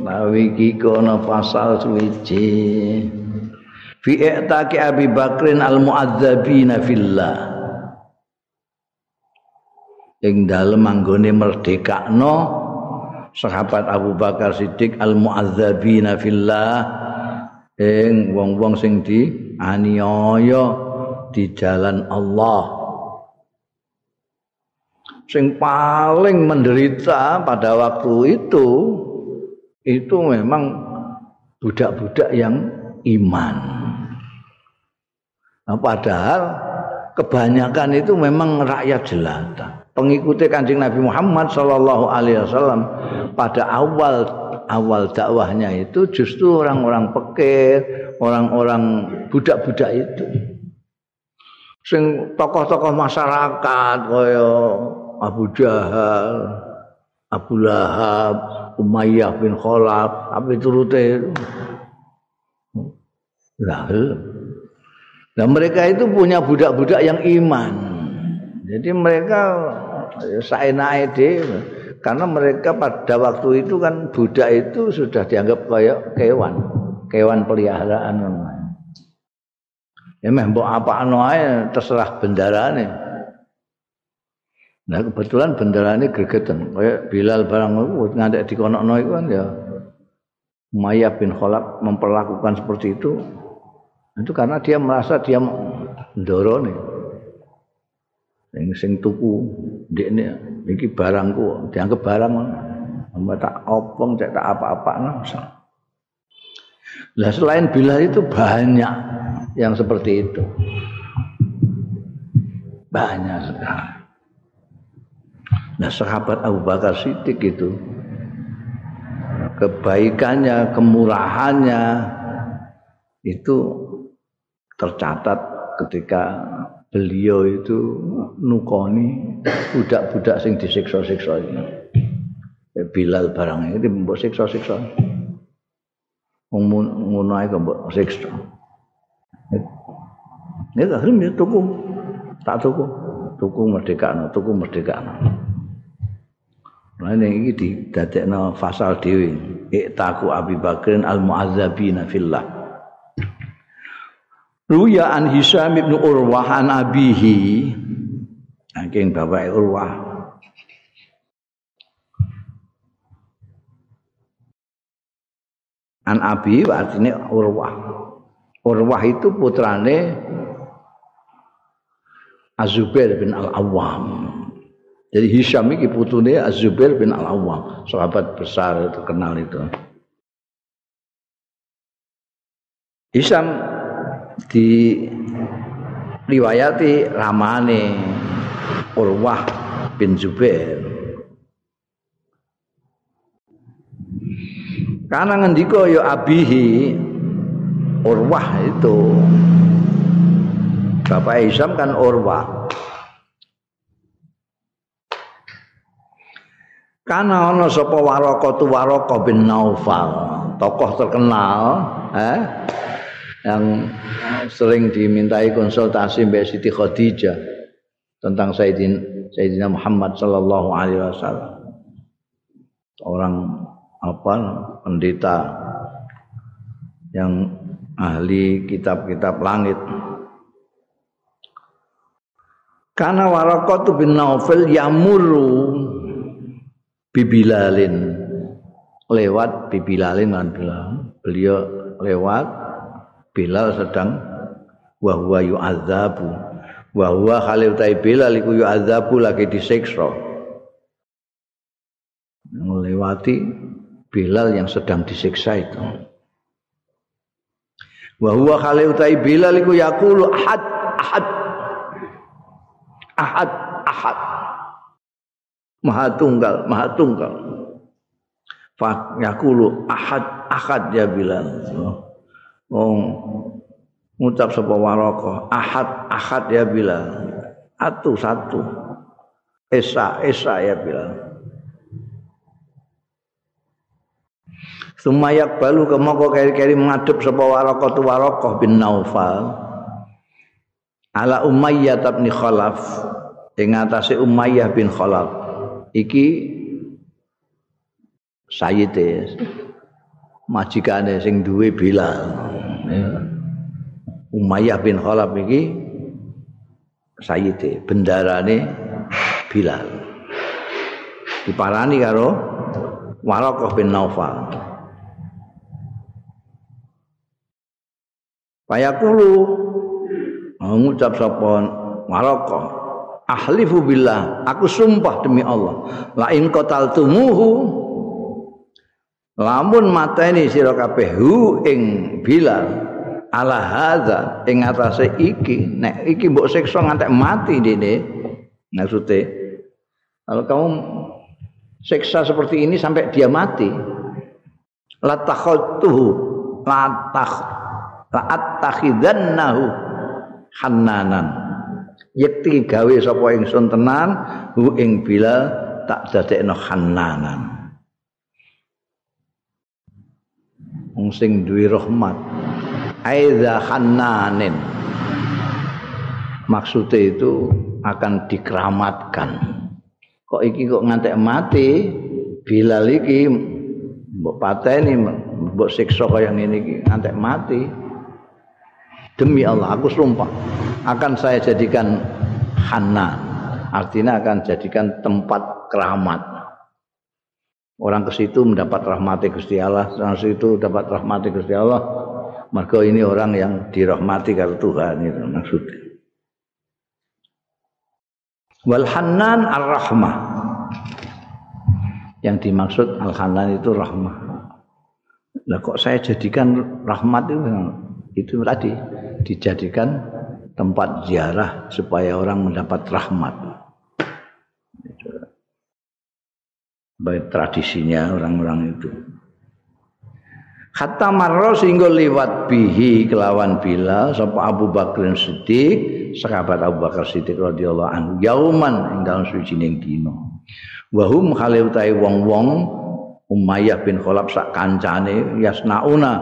Lawi iki kono pasal suwiji. fi i'taqi Abi Bakrin al mu'adzabina fillah. Ing dalem anggone merdekakno sahabat Abu Bakar Siddiq al mu'adzabina fillah. Ing wong-wong sing di aniaya di jalan Allah sing paling menderita pada waktu itu itu memang budak-budak yang iman. Nah, padahal kebanyakan itu memang rakyat jelata. Pengikuti kancing Nabi Muhammad Shallallahu Alaihi Wasallam pada awal awal dakwahnya itu justru orang-orang pekir, orang-orang budak-budak itu. Sing tokoh-tokoh masyarakat kaya Abu Jahal, Abu Lahab, Umayyah bin Khalaf, tapi turute. Lah, Nah mereka itu punya budak-budak yang iman. Jadi mereka saenae karena mereka pada waktu itu kan budak itu sudah dianggap kayak kewan, kewan peliharaan. Ya meh mbok apa ae terserah bendarane. Nah kebetulan bendarane gregetan. Kayak Bilal barang ngadek dikonokno iku kan ya. Maya bin Khalaf memperlakukan seperti itu. Itu karena dia merasa dia ndorone sing sing tuku ndekne iki barangku dianggap barang. Amba tak opong cek tak apa-apa lah selain Bilal itu banyak yang seperti itu. Banyak sekali nah sahabat Abu Bakar Siddiq itu kebaikannya kemurahannya itu tercatat ketika beliau itu nukoni budak-budak sing disiksa-siksa ini. Bilal barang ini mbok siksa-siksa. Wong ngono mbok siksa. Nek akhirnya dia tuku, tak tuku, tuku merdeka, tuku merdeka. Nah ini didadekno fasal dewi. Iktaku Abi Bakrin al-mu'azzabina fillah. Ruya an Hisam bin Urwah an abihi. Saking bapak Urwah. An abi artinya Urwah. Urwah itu putrane Azubair bin Al-Awwam. Jadi Hisham ini putune Azubair bin Al-Awwam, sahabat besar terkenal itu. Hisham di riwayati ramane Urwah bin Zubair karena ngendika ya abihi Urwah itu Bapak Isam kan Urwah Karena ana sapa Waraka tu Waraka bin Naufal, tokoh terkenal, eh, yang sering dimintai konsultasi Mbak Siti Khadijah tentang Sayyidina, Sayyidina Muhammad sallallahu alaihi wasallam. Orang apa pendeta yang ahli kitab-kitab langit. Karena Warakatu bin Naufal yamuru bibilalin. Lewat bibilalin kan beliau. Lewat Bilal sedang wa huwa yu'adzabu. Wa huwa khalil tai Bilal iku yu'adzabu lagi disiksa. Melewati Bilal yang sedang disiksa itu. Wa huwa khalil tai Bilal iku yaqulu ahad ahad ahad maha tunggal maha tunggal. Fa ahad ahad ya Bilal wong ngucap sapa waraka ahad ahad ya bilal atu satu. Esa esa ya bilal Sumayak balu kemoko keri-keri mengadep sapa waraka tu waraka bin Naufal. Ala Umayyah bin Khalaf. Ing atase Umayyah bin Khalaf iki sayyide majikane sing duwe Bilal. Umayyah bin Khalaf iki sayyide bendarane Bilal. Diparani karo Waraqah bin Naufal. Payakulu mengucap sapa Waraqah ahlifu billah. Aku sumpah demi Allah. La in qataltumuhu. Lamun mateni sira kabeh hu ing bilal. Ala hadza ing atase iki. Nek iki mbok siksa ngantek mati dene. Maksude kalau kamu siksa seperti ini sampai dia mati la takhatuhu la takh la attakhidannahu hannanan yekti gawe sapa ingsun tenan hu ing bilal tak dadekno hannanan wong sing duwe rahmat. Aiza hannanin maksudnya itu akan dikeramatkan. Kok iki kok ngantek mati? Bilal iki mbok pateni mbok siksa kaya ngene iki ngantek mati demi Allah aku sumpah akan saya jadikan Hanan artinya akan jadikan tempat keramat. Orang ke situ mendapat rahmati Gusti Allah orang situ dapat rahmati Gusti Allah. Maka ini orang yang dirahmati karena Tuhan itu maksudnya. Wal hanan ar-rahmah. Yang dimaksud al hanan itu rahmah. Lah kok saya jadikan rahmat itu itu tadi dijadikan tempat ziarah supaya orang mendapat rahmat. Baik tradisinya orang-orang itu. Hatta marro sehingga liwat bihi kelawan Bilal sapa Abu Bakar Siddiq sahabat Abu Bakar Siddiq radhiyallahu anhu yauman ing dalem sucining dina. Wa hum wong-wong Umayyah bin Khalaf sak kancane yasnauna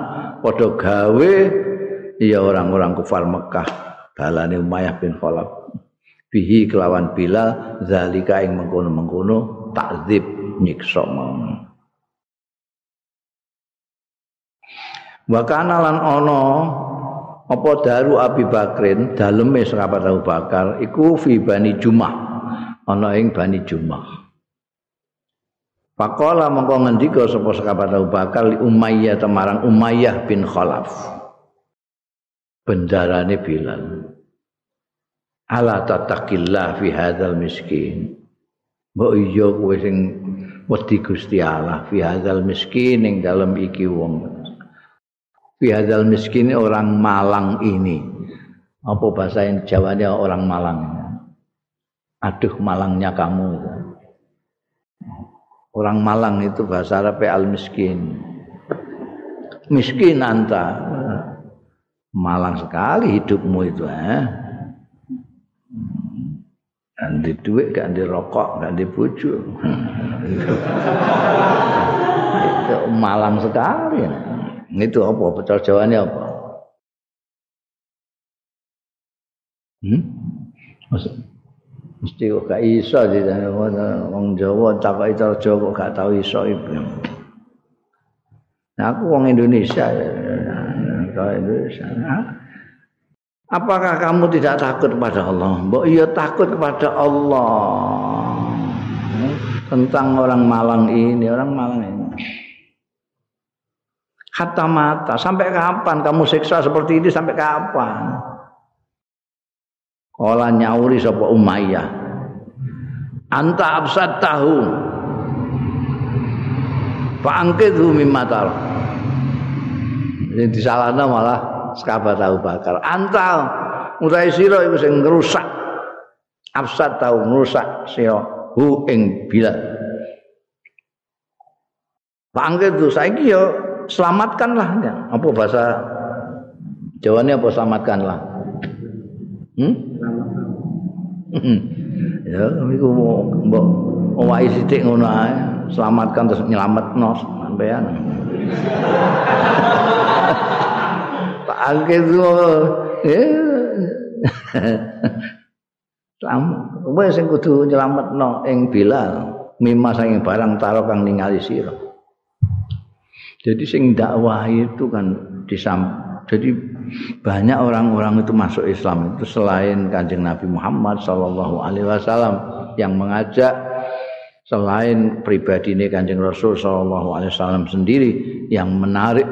padha gawe ya orang-orang kufar Mekah. Balane Umayyah bin Khalaf. Bihi kelawan Bilal zalika ing mengkono-mengkono takzib nyiksa mau. Wa kana lan ana apa daru Abi Bakrin daleme sahabat Abu Bakar iku fi Bani Jumah. Ana ing Bani Jumah. Pakola mongko ngendika sapa sahabat Abu Bakar Umayyah temarang Umayyah bin Khalaf bendarane Bilal Ala tatakillah fi hadzal miskin Mbok iya kowe sing wedi Gusti Allah fi hadzal miskin ing dalem iki wong bihadal miskin orang Malang ini. Apa bahasa Jawanya orang Malang? Aduh malangnya kamu. Orang Malang itu bahasa Arab al miskin. Miskin anta. Malang sekali hidupmu itu eh. Ganti duit, ganti rokok, ganti bujuk. <laughs> itu malang sekali. Itu apa? Betul jawabannya apa? Hmm? Mesti kok gak iso wong Jawa tak itu Jawa kok gak tau iso ibu. Nah, aku wong Indonesia ya. Indonesia. Apakah kamu tidak takut kepada Allah? Mbok iya takut kepada Allah. Tentang orang Malang ini, orang Malang ini hatta mata sampai kapan kamu siksa seperti ini sampai kapan Kala nyauri sapa Umayyah anta absat tahu Pak angkithu mimma tar Ini disalahna malah sekabat tahu bakar antal utai sira iku sing ngrusak absat tahu ngrusak sira hu ing bila Pak angkithu saiki yo selamatkanlah ya. apa bahasa Jawanya apa selamatkanlah hmm? hmm. ya iku mbok owahi sithik ngono ae selamatkan terus nyelametno sampean Pak Angke itu ya Selamat, kowe sing kudu nyelametno ing Bilal, mimma saking barang taro kang ningali sira. Jadi sing dakwah itu kan disam. Jadi banyak orang-orang itu masuk Islam itu selain kanjeng Nabi Muhammad Shallallahu Alaihi Wasallam yang mengajak selain pribadi ini kanjeng Rasul Shallallahu Alaihi Wasallam sendiri yang menarik,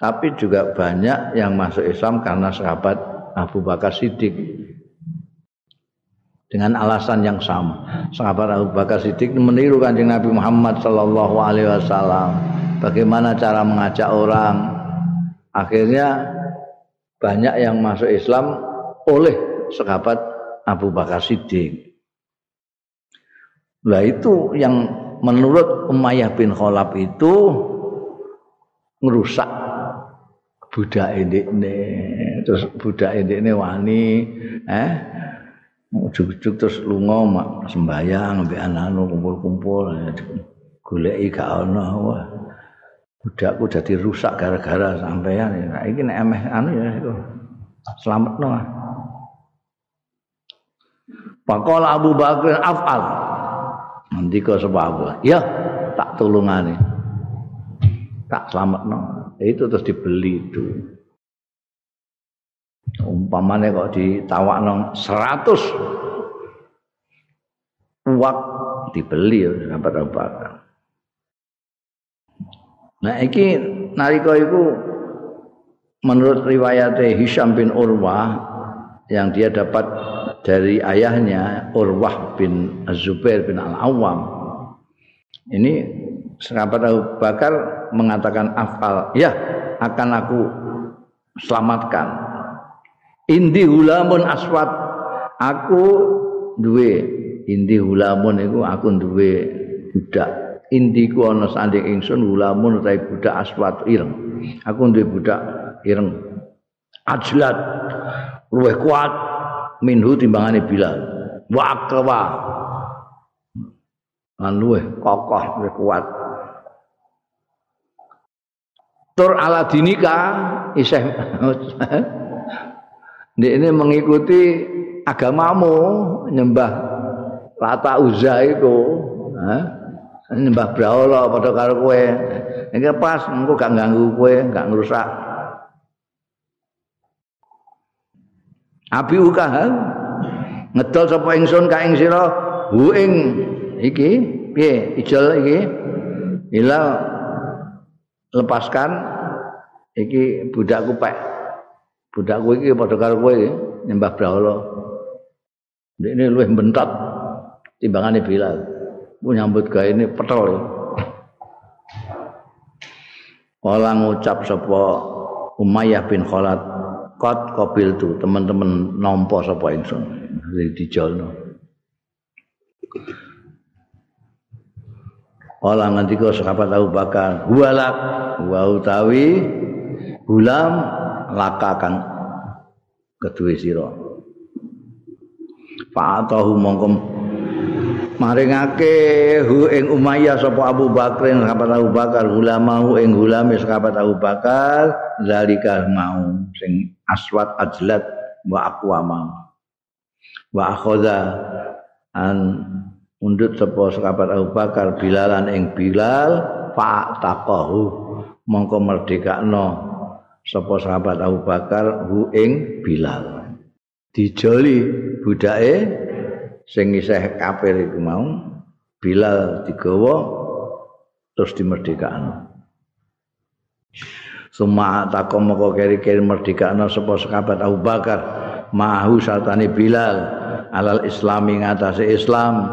tapi juga banyak yang masuk Islam karena sahabat Abu Bakar Siddiq dengan alasan yang sama. Sahabat Abu Bakar Siddiq meniru kanjeng Nabi Muhammad Shallallahu Alaihi Wasallam bagaimana cara mengajak orang. Akhirnya banyak yang masuk Islam oleh sahabat Abu Bakar Siddiq. Nah itu yang menurut Umayyah bin Khalaf itu merusak budak ini terus budak ini wani eh ujuk-ujuk terus lunga sembayang ambek anak kumpul-kumpul goleki gak ana wah budakku jadi rusak gara-gara sampean nah, ini emeh anu ya itu selamat no Pakola Abu Bakar afal. Nanti kau sebab Ya, tak tulungane. Tak selamat. Itu terus dibeli itu. Umpamanya kok ditawak nong seratus uak dibeli ya sahabat Abu Bakar. Nah iki nalika iku menurut riwayat Hisham bin Urwah yang dia dapat dari ayahnya Urwah bin Zubair bin Al-Awwam. Ini sahabat Abu Bakar mengatakan afal, ya akan aku selamatkan. Indi hulamun aswat, aku duwe indi hulamun itu aku duwe budak. Indiku ana sanding ingsun hulamun utawi budak aswat ireng. Aku duwe budak ireng. Ajlat luwih kuat minhu timbangane Bilal. Wa aqwa. Lan luwih kokoh luwih kuat. Tur ala dinika isih ini mengikuti agamamu nyembah Lata Uzza itu nyembah Brahala padha karo kowe. Iki pas engko gak ganggu kowe gak ngrusak. Abi ukaha ngedol sapa ingsun ka ing sira? Hu ing iki piye? Ijol iki? Ila lepaskan iki budakku pek budakku iki padha karo kowe nyembah brahala. Ini luwih bentot timbangane Bilal. Mu nyambut gawe ini petol Kala ngucap sapa Umayyah bin Khalad kot kobil tu teman-teman nompo sapa ingsun. Dijolno Ola nganti kau sahabat Abu Bakar huwalak wa utawi gulam lakakan kedua siro Fa'atahu mongkom maringake hu ing Umayyah sapa Abu Bakar sahabat Abu Bakar ulamahu ing ulame sahabat Abu Bakar zalika mau sing aswat ajlat wa aqwama wa akhadha an undut sapa sahabat Abu Bakar bilalan ing Bilal fa taqahu mongko merdekakno sapa sahabat Abu Bakar hu ing Bilal. Dijoli budake sing isih kafir iku mau Bilal digawa terus dimerdekakno. Suma takom moko keri-keri merdekana sapa sahabat Abu Bakar mahu satane Bilal alal islami ngatasé Islam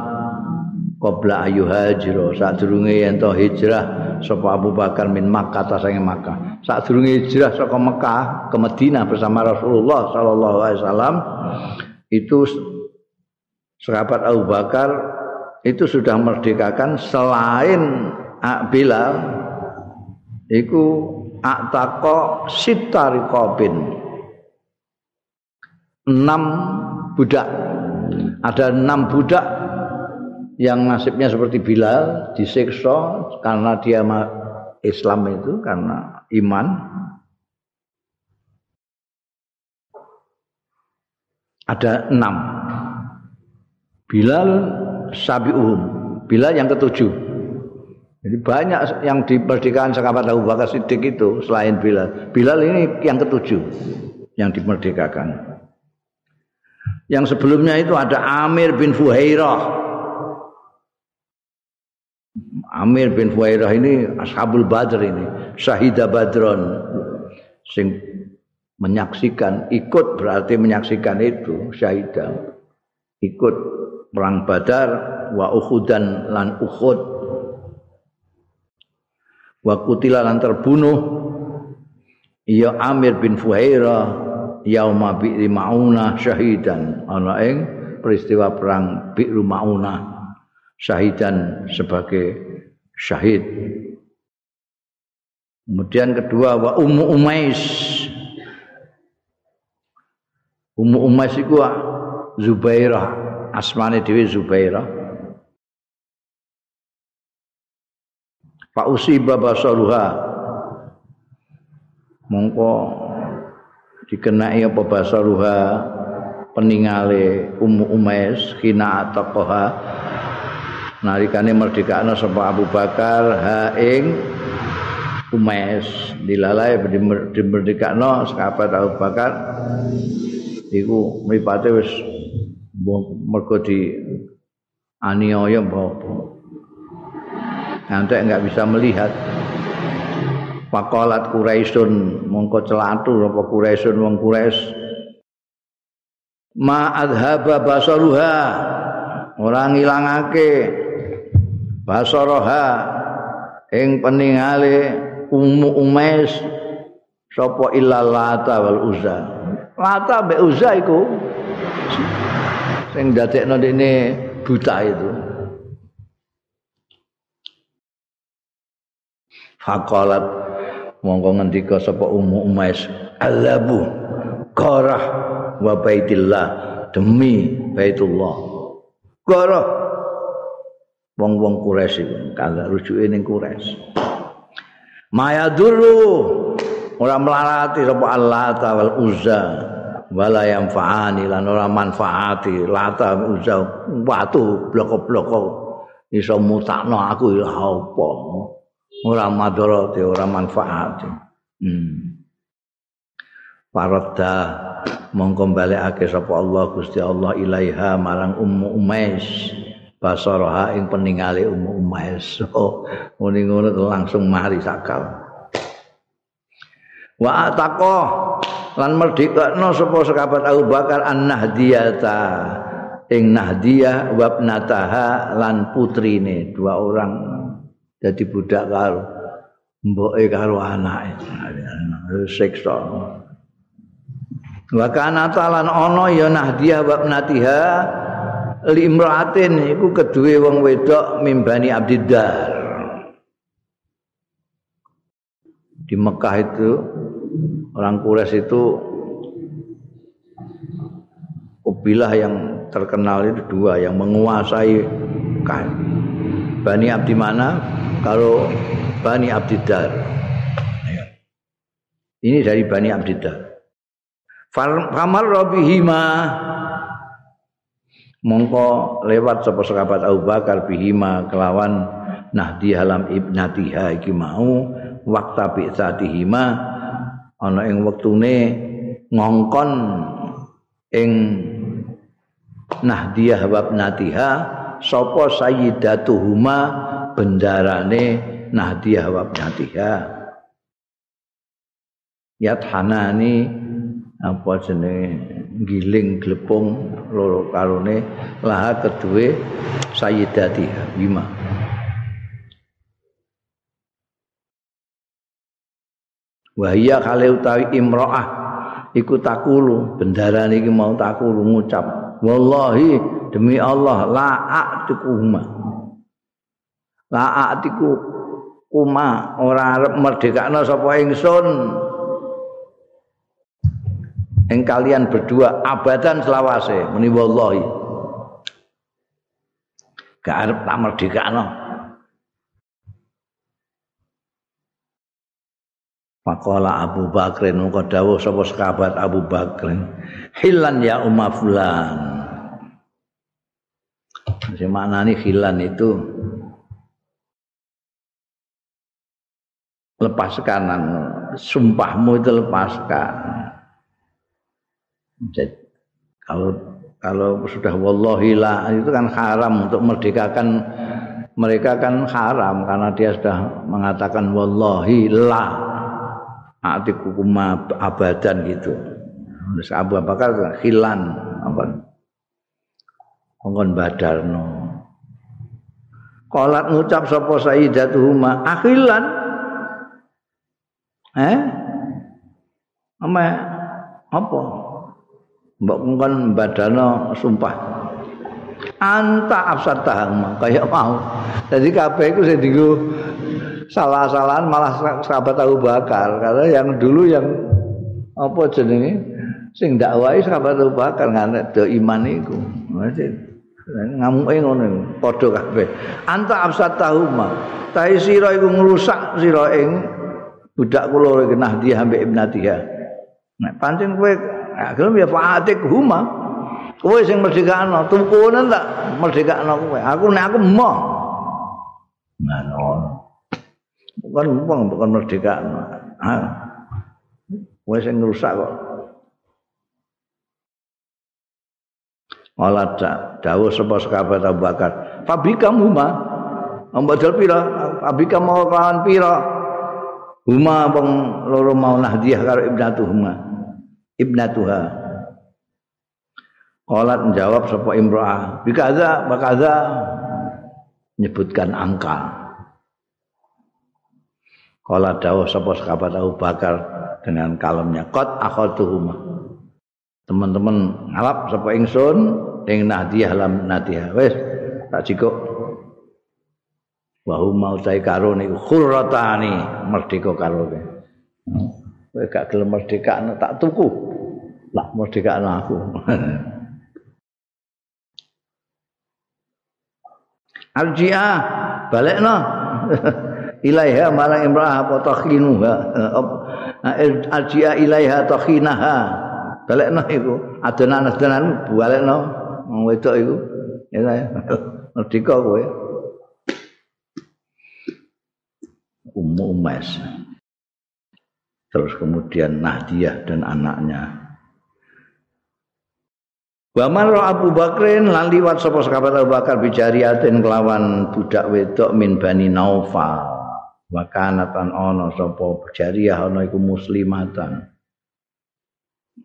qabla ayu hajro sadurunge yen to hijrah sapa Abu Bakar min Makkah ta sange Makkah. Sadurunge hijrah saka Mekah ke Madinah bersama Rasulullah sallallahu alaihi wasallam itu sahabat Abu Bakar itu sudah merdekakan selain Bilal itu atako sitarikobin enam budak. Ada enam budak yang nasibnya seperti Bilal disiksa karena dia Islam itu karena iman ada enam Bilal sabiuhum Bilal yang ketujuh Jadi banyak yang di pernikahan sahabat Abu Bakar Siddiq itu selain Bilal. Bilal ini yang ketujuh yang dimerdekakan. Yang sebelumnya itu ada Amir bin Fuhairah. Amir bin Fuhairah ini Ashabul Badr ini, Syahidah Badron. Sing menyaksikan, ikut berarti menyaksikan itu syahidah. Ikut perang Badar wa Uhudan lan Uhud wa kutila lan terbunuh ya Amir bin Fuhaira yauma bi'ri mauna syahidan ana ing peristiwa perang bi'ru mauna syahidan sebagai syahid. Kemudian kedua wa ummu umais. Ummu umais iku Zubairah asmane dhewe Zubairah. Pak usiba basaruha mongko dikenai apa basaruha peningale Ummu Umais kina ataqaha nalikane merdekakno sapa Abu Bakar ha ing Umais dilalai dimerdekakno sahabat Abu Bakar iku mripate wis mergo di aniaya apa. Nanti enggak bisa melihat. Pakolat Quraisyun mongko celatu apa Quraisyun wong Quraisy. Ma adhaba basaruha orang ngilangake basaraha ing peningale umu umais sapa illa lata wal uzza. Lata be uzza iku sing dadekno dene buta itu. Faqalat mongko ngendika sapa Ummu Umais alabu qarah wa baitillah demi Baitullah. Qarah wong-wong Quraisy iku kala rujuke ning Quraisy. Maya dulu ora melarati sapa Allah wal Uzza wala yang faani lan ora manfaati lata uzza watu bloko-bloko iso mutakno aku ya apa ora madharate ora manfaat hmm. Faradda mongko balekake sapa Allah Gusti Allah ilaiha marang ummu umais basaraha ing peningale ummu umais oh ngene ngono langsung mari sakal. Wa ataqa lan merdekno sapa sekabat Abu Bakar an-nahdiyata. Ing nahdiyah wabnataha lan putrine dua orang. Jadi budak karo mboke karo anake. Siksa. Wa kana talan ana ya nahdiyah wa natiha limraatin iku kedue wong wedok mimbani abdiddar di Mekah itu orang Quraisy itu kabilah yang terkenal itu dua yang menguasai kain. Bani Abdi mana? Kalau Bani Abdidar. Ini dari Bani Abdidar. Famal Robihima mongko lewat sapa sahabat Abu Bakar bihima kelawan Nahdi halam ibnatiha iki mau wakta bi'satihima ana ing wektune ngongkon ing Nahdiyah wa ibnatiha sapa sayyidatuhuma bendarane Nahdiyah wa Natiha Yathanani apa jenenge? Giling glepung loro karone. Laha kedue sayyidati bima Wahia kale utawi imro'ah. Iku takulu bendaran iki mau takulu ngucap wallahi demi Allah la a'tikuhuma la a'tiku kuma ora arep merdekakno sapa ingsun ing kalian berdua abadan selawase muni wallahi. Gak arep tak merdekakno. Pakola Abu Bakrin muka dawuh sapa sekabat Abu Bakrin. Hilan ya umma fulan. Sing maknane khilan itu lepaskan sumpahmu itu lepaskan. Jadi, kalau kalau sudah wallahi la itu kan haram untuk merdekakan mereka kan haram karena dia sudah mengatakan wallahi la. Atiku kuma abadan gitu. Terus Abu Bakar khilan apa? Nggon badarno. Kolat ngucap sapa sayyidatuhuma akhilan? Eh? Apa apa mbok nggon badano sumpah. Anta afsatahum kaya mau. Jadi kabeh iku sing dienggo salah-salahan malah sahabat Abu Bakar. Karena yang dulu yang apa jenenge? Sing dakwai sahabat Abu Bakar nganek do iman iku. Ngamuke ngono padha kabeh. Anta tahuma tahi sira iku ngrusak sira ing budak kula genah dia ambek ibnatiha nek pancen kowe gelem ya faatik huma Kowe sing merdekakno, tukune tak merdekakno kowe. Aku nek aku mau. Ngono. Bukan wong bukan merdekakno. Ha. Kowe sing ngrusak kok. Olah dawuh sapa sekabat Abu Bakar. Fabika huma. Ambadal pira? Fabika mau kawan pira? Huma bang loro mau nahdiah karo ibnatuhuma. Ibnatuha. Olat menjawab sapa imro'ah. Bikaza, bakaza. Nyebutkan angka. Kala dawuh sapa sekabat Abu Bakar dengan kalemnya. Qad akhadtuhuma. teman-teman ngalap sapa ingsun ing nadiyah lam nadiyah wis tak cikuk wa hum mau karo niku khurratani merdeka karo kowe gak gelem merdeka tak tuku. Lah merdeka aku. <laughs> Arji'a balekno <laughs> ilaiha malang imra'ah apa takhinuha arji'a ilaiha takhinaha. Balekno iku. Adonan-adonan balekno wong wedok iku. Ya <laughs> merdeka kowe. Umumes terus kemudian Nahdiyah dan anaknya Wa marra Abu Bakrin lan liwat sapa sahabat Abu Bakar bijariatin kelawan budak wedok min Bani Naufal. Wa kanatan ana sapa jariah ana iku muslimatan.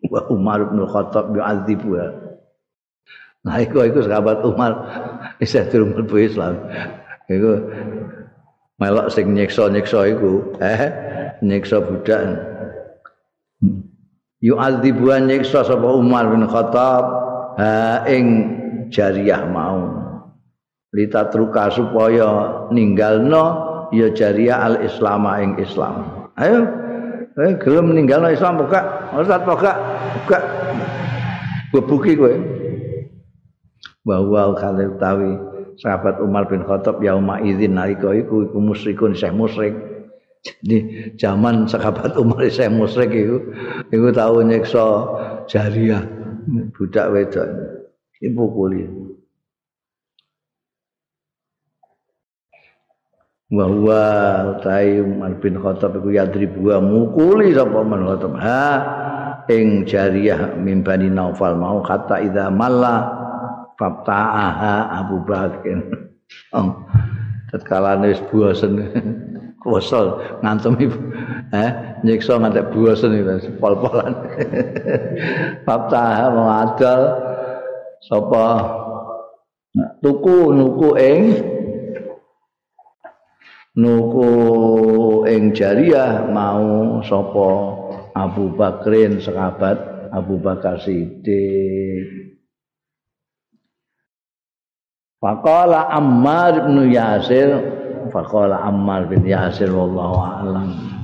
wa Umar bin Khattab yu'adzibu Nah iku iku sahabat Umar bisa durung mlebu Islam. Iku melok sing nyiksa-nyiksa iku, eh nyiksa budak. Yu'adzibu nyiksa sapa Umar bin Khattab ha ing jariah mau. Lita truka supaya ninggalno ya jariah al-Islam ing Islam. Ayo Eh, gelem ninggalno Islam buka, Ustaz buka, buka. Bebuki kowe. Bahwa kali utawi sahabat Umar bin Khattab ya Umar izin nalika iku iku musyrikun syekh musyrik. Jadi zaman sahabat Umar <laughs> syekh musyrik iku iku tau nyiksa jariah budak wedok. Ibu kuliah. bahwa utai Umar bin Khattab iku yadribu mukuli sapa Umar Khattab ha ing jariyah mimbani Naufal mau kata idza malla fabta'aha Abu Bakar <laughs> oh tatkala wis bosen kosol ngantem ibu. Eh nyiksa ngantek bosen itu pol-polan. <laughs> Fabta'aha mau adal sapa? Tuku nuku ing nuku ing jariah mau sapa? Abu Bakrin sahabat Abu Bakar Siddiq. Faqala Ammar bin Yasir فقال عمار بن ياسر والله أعلم.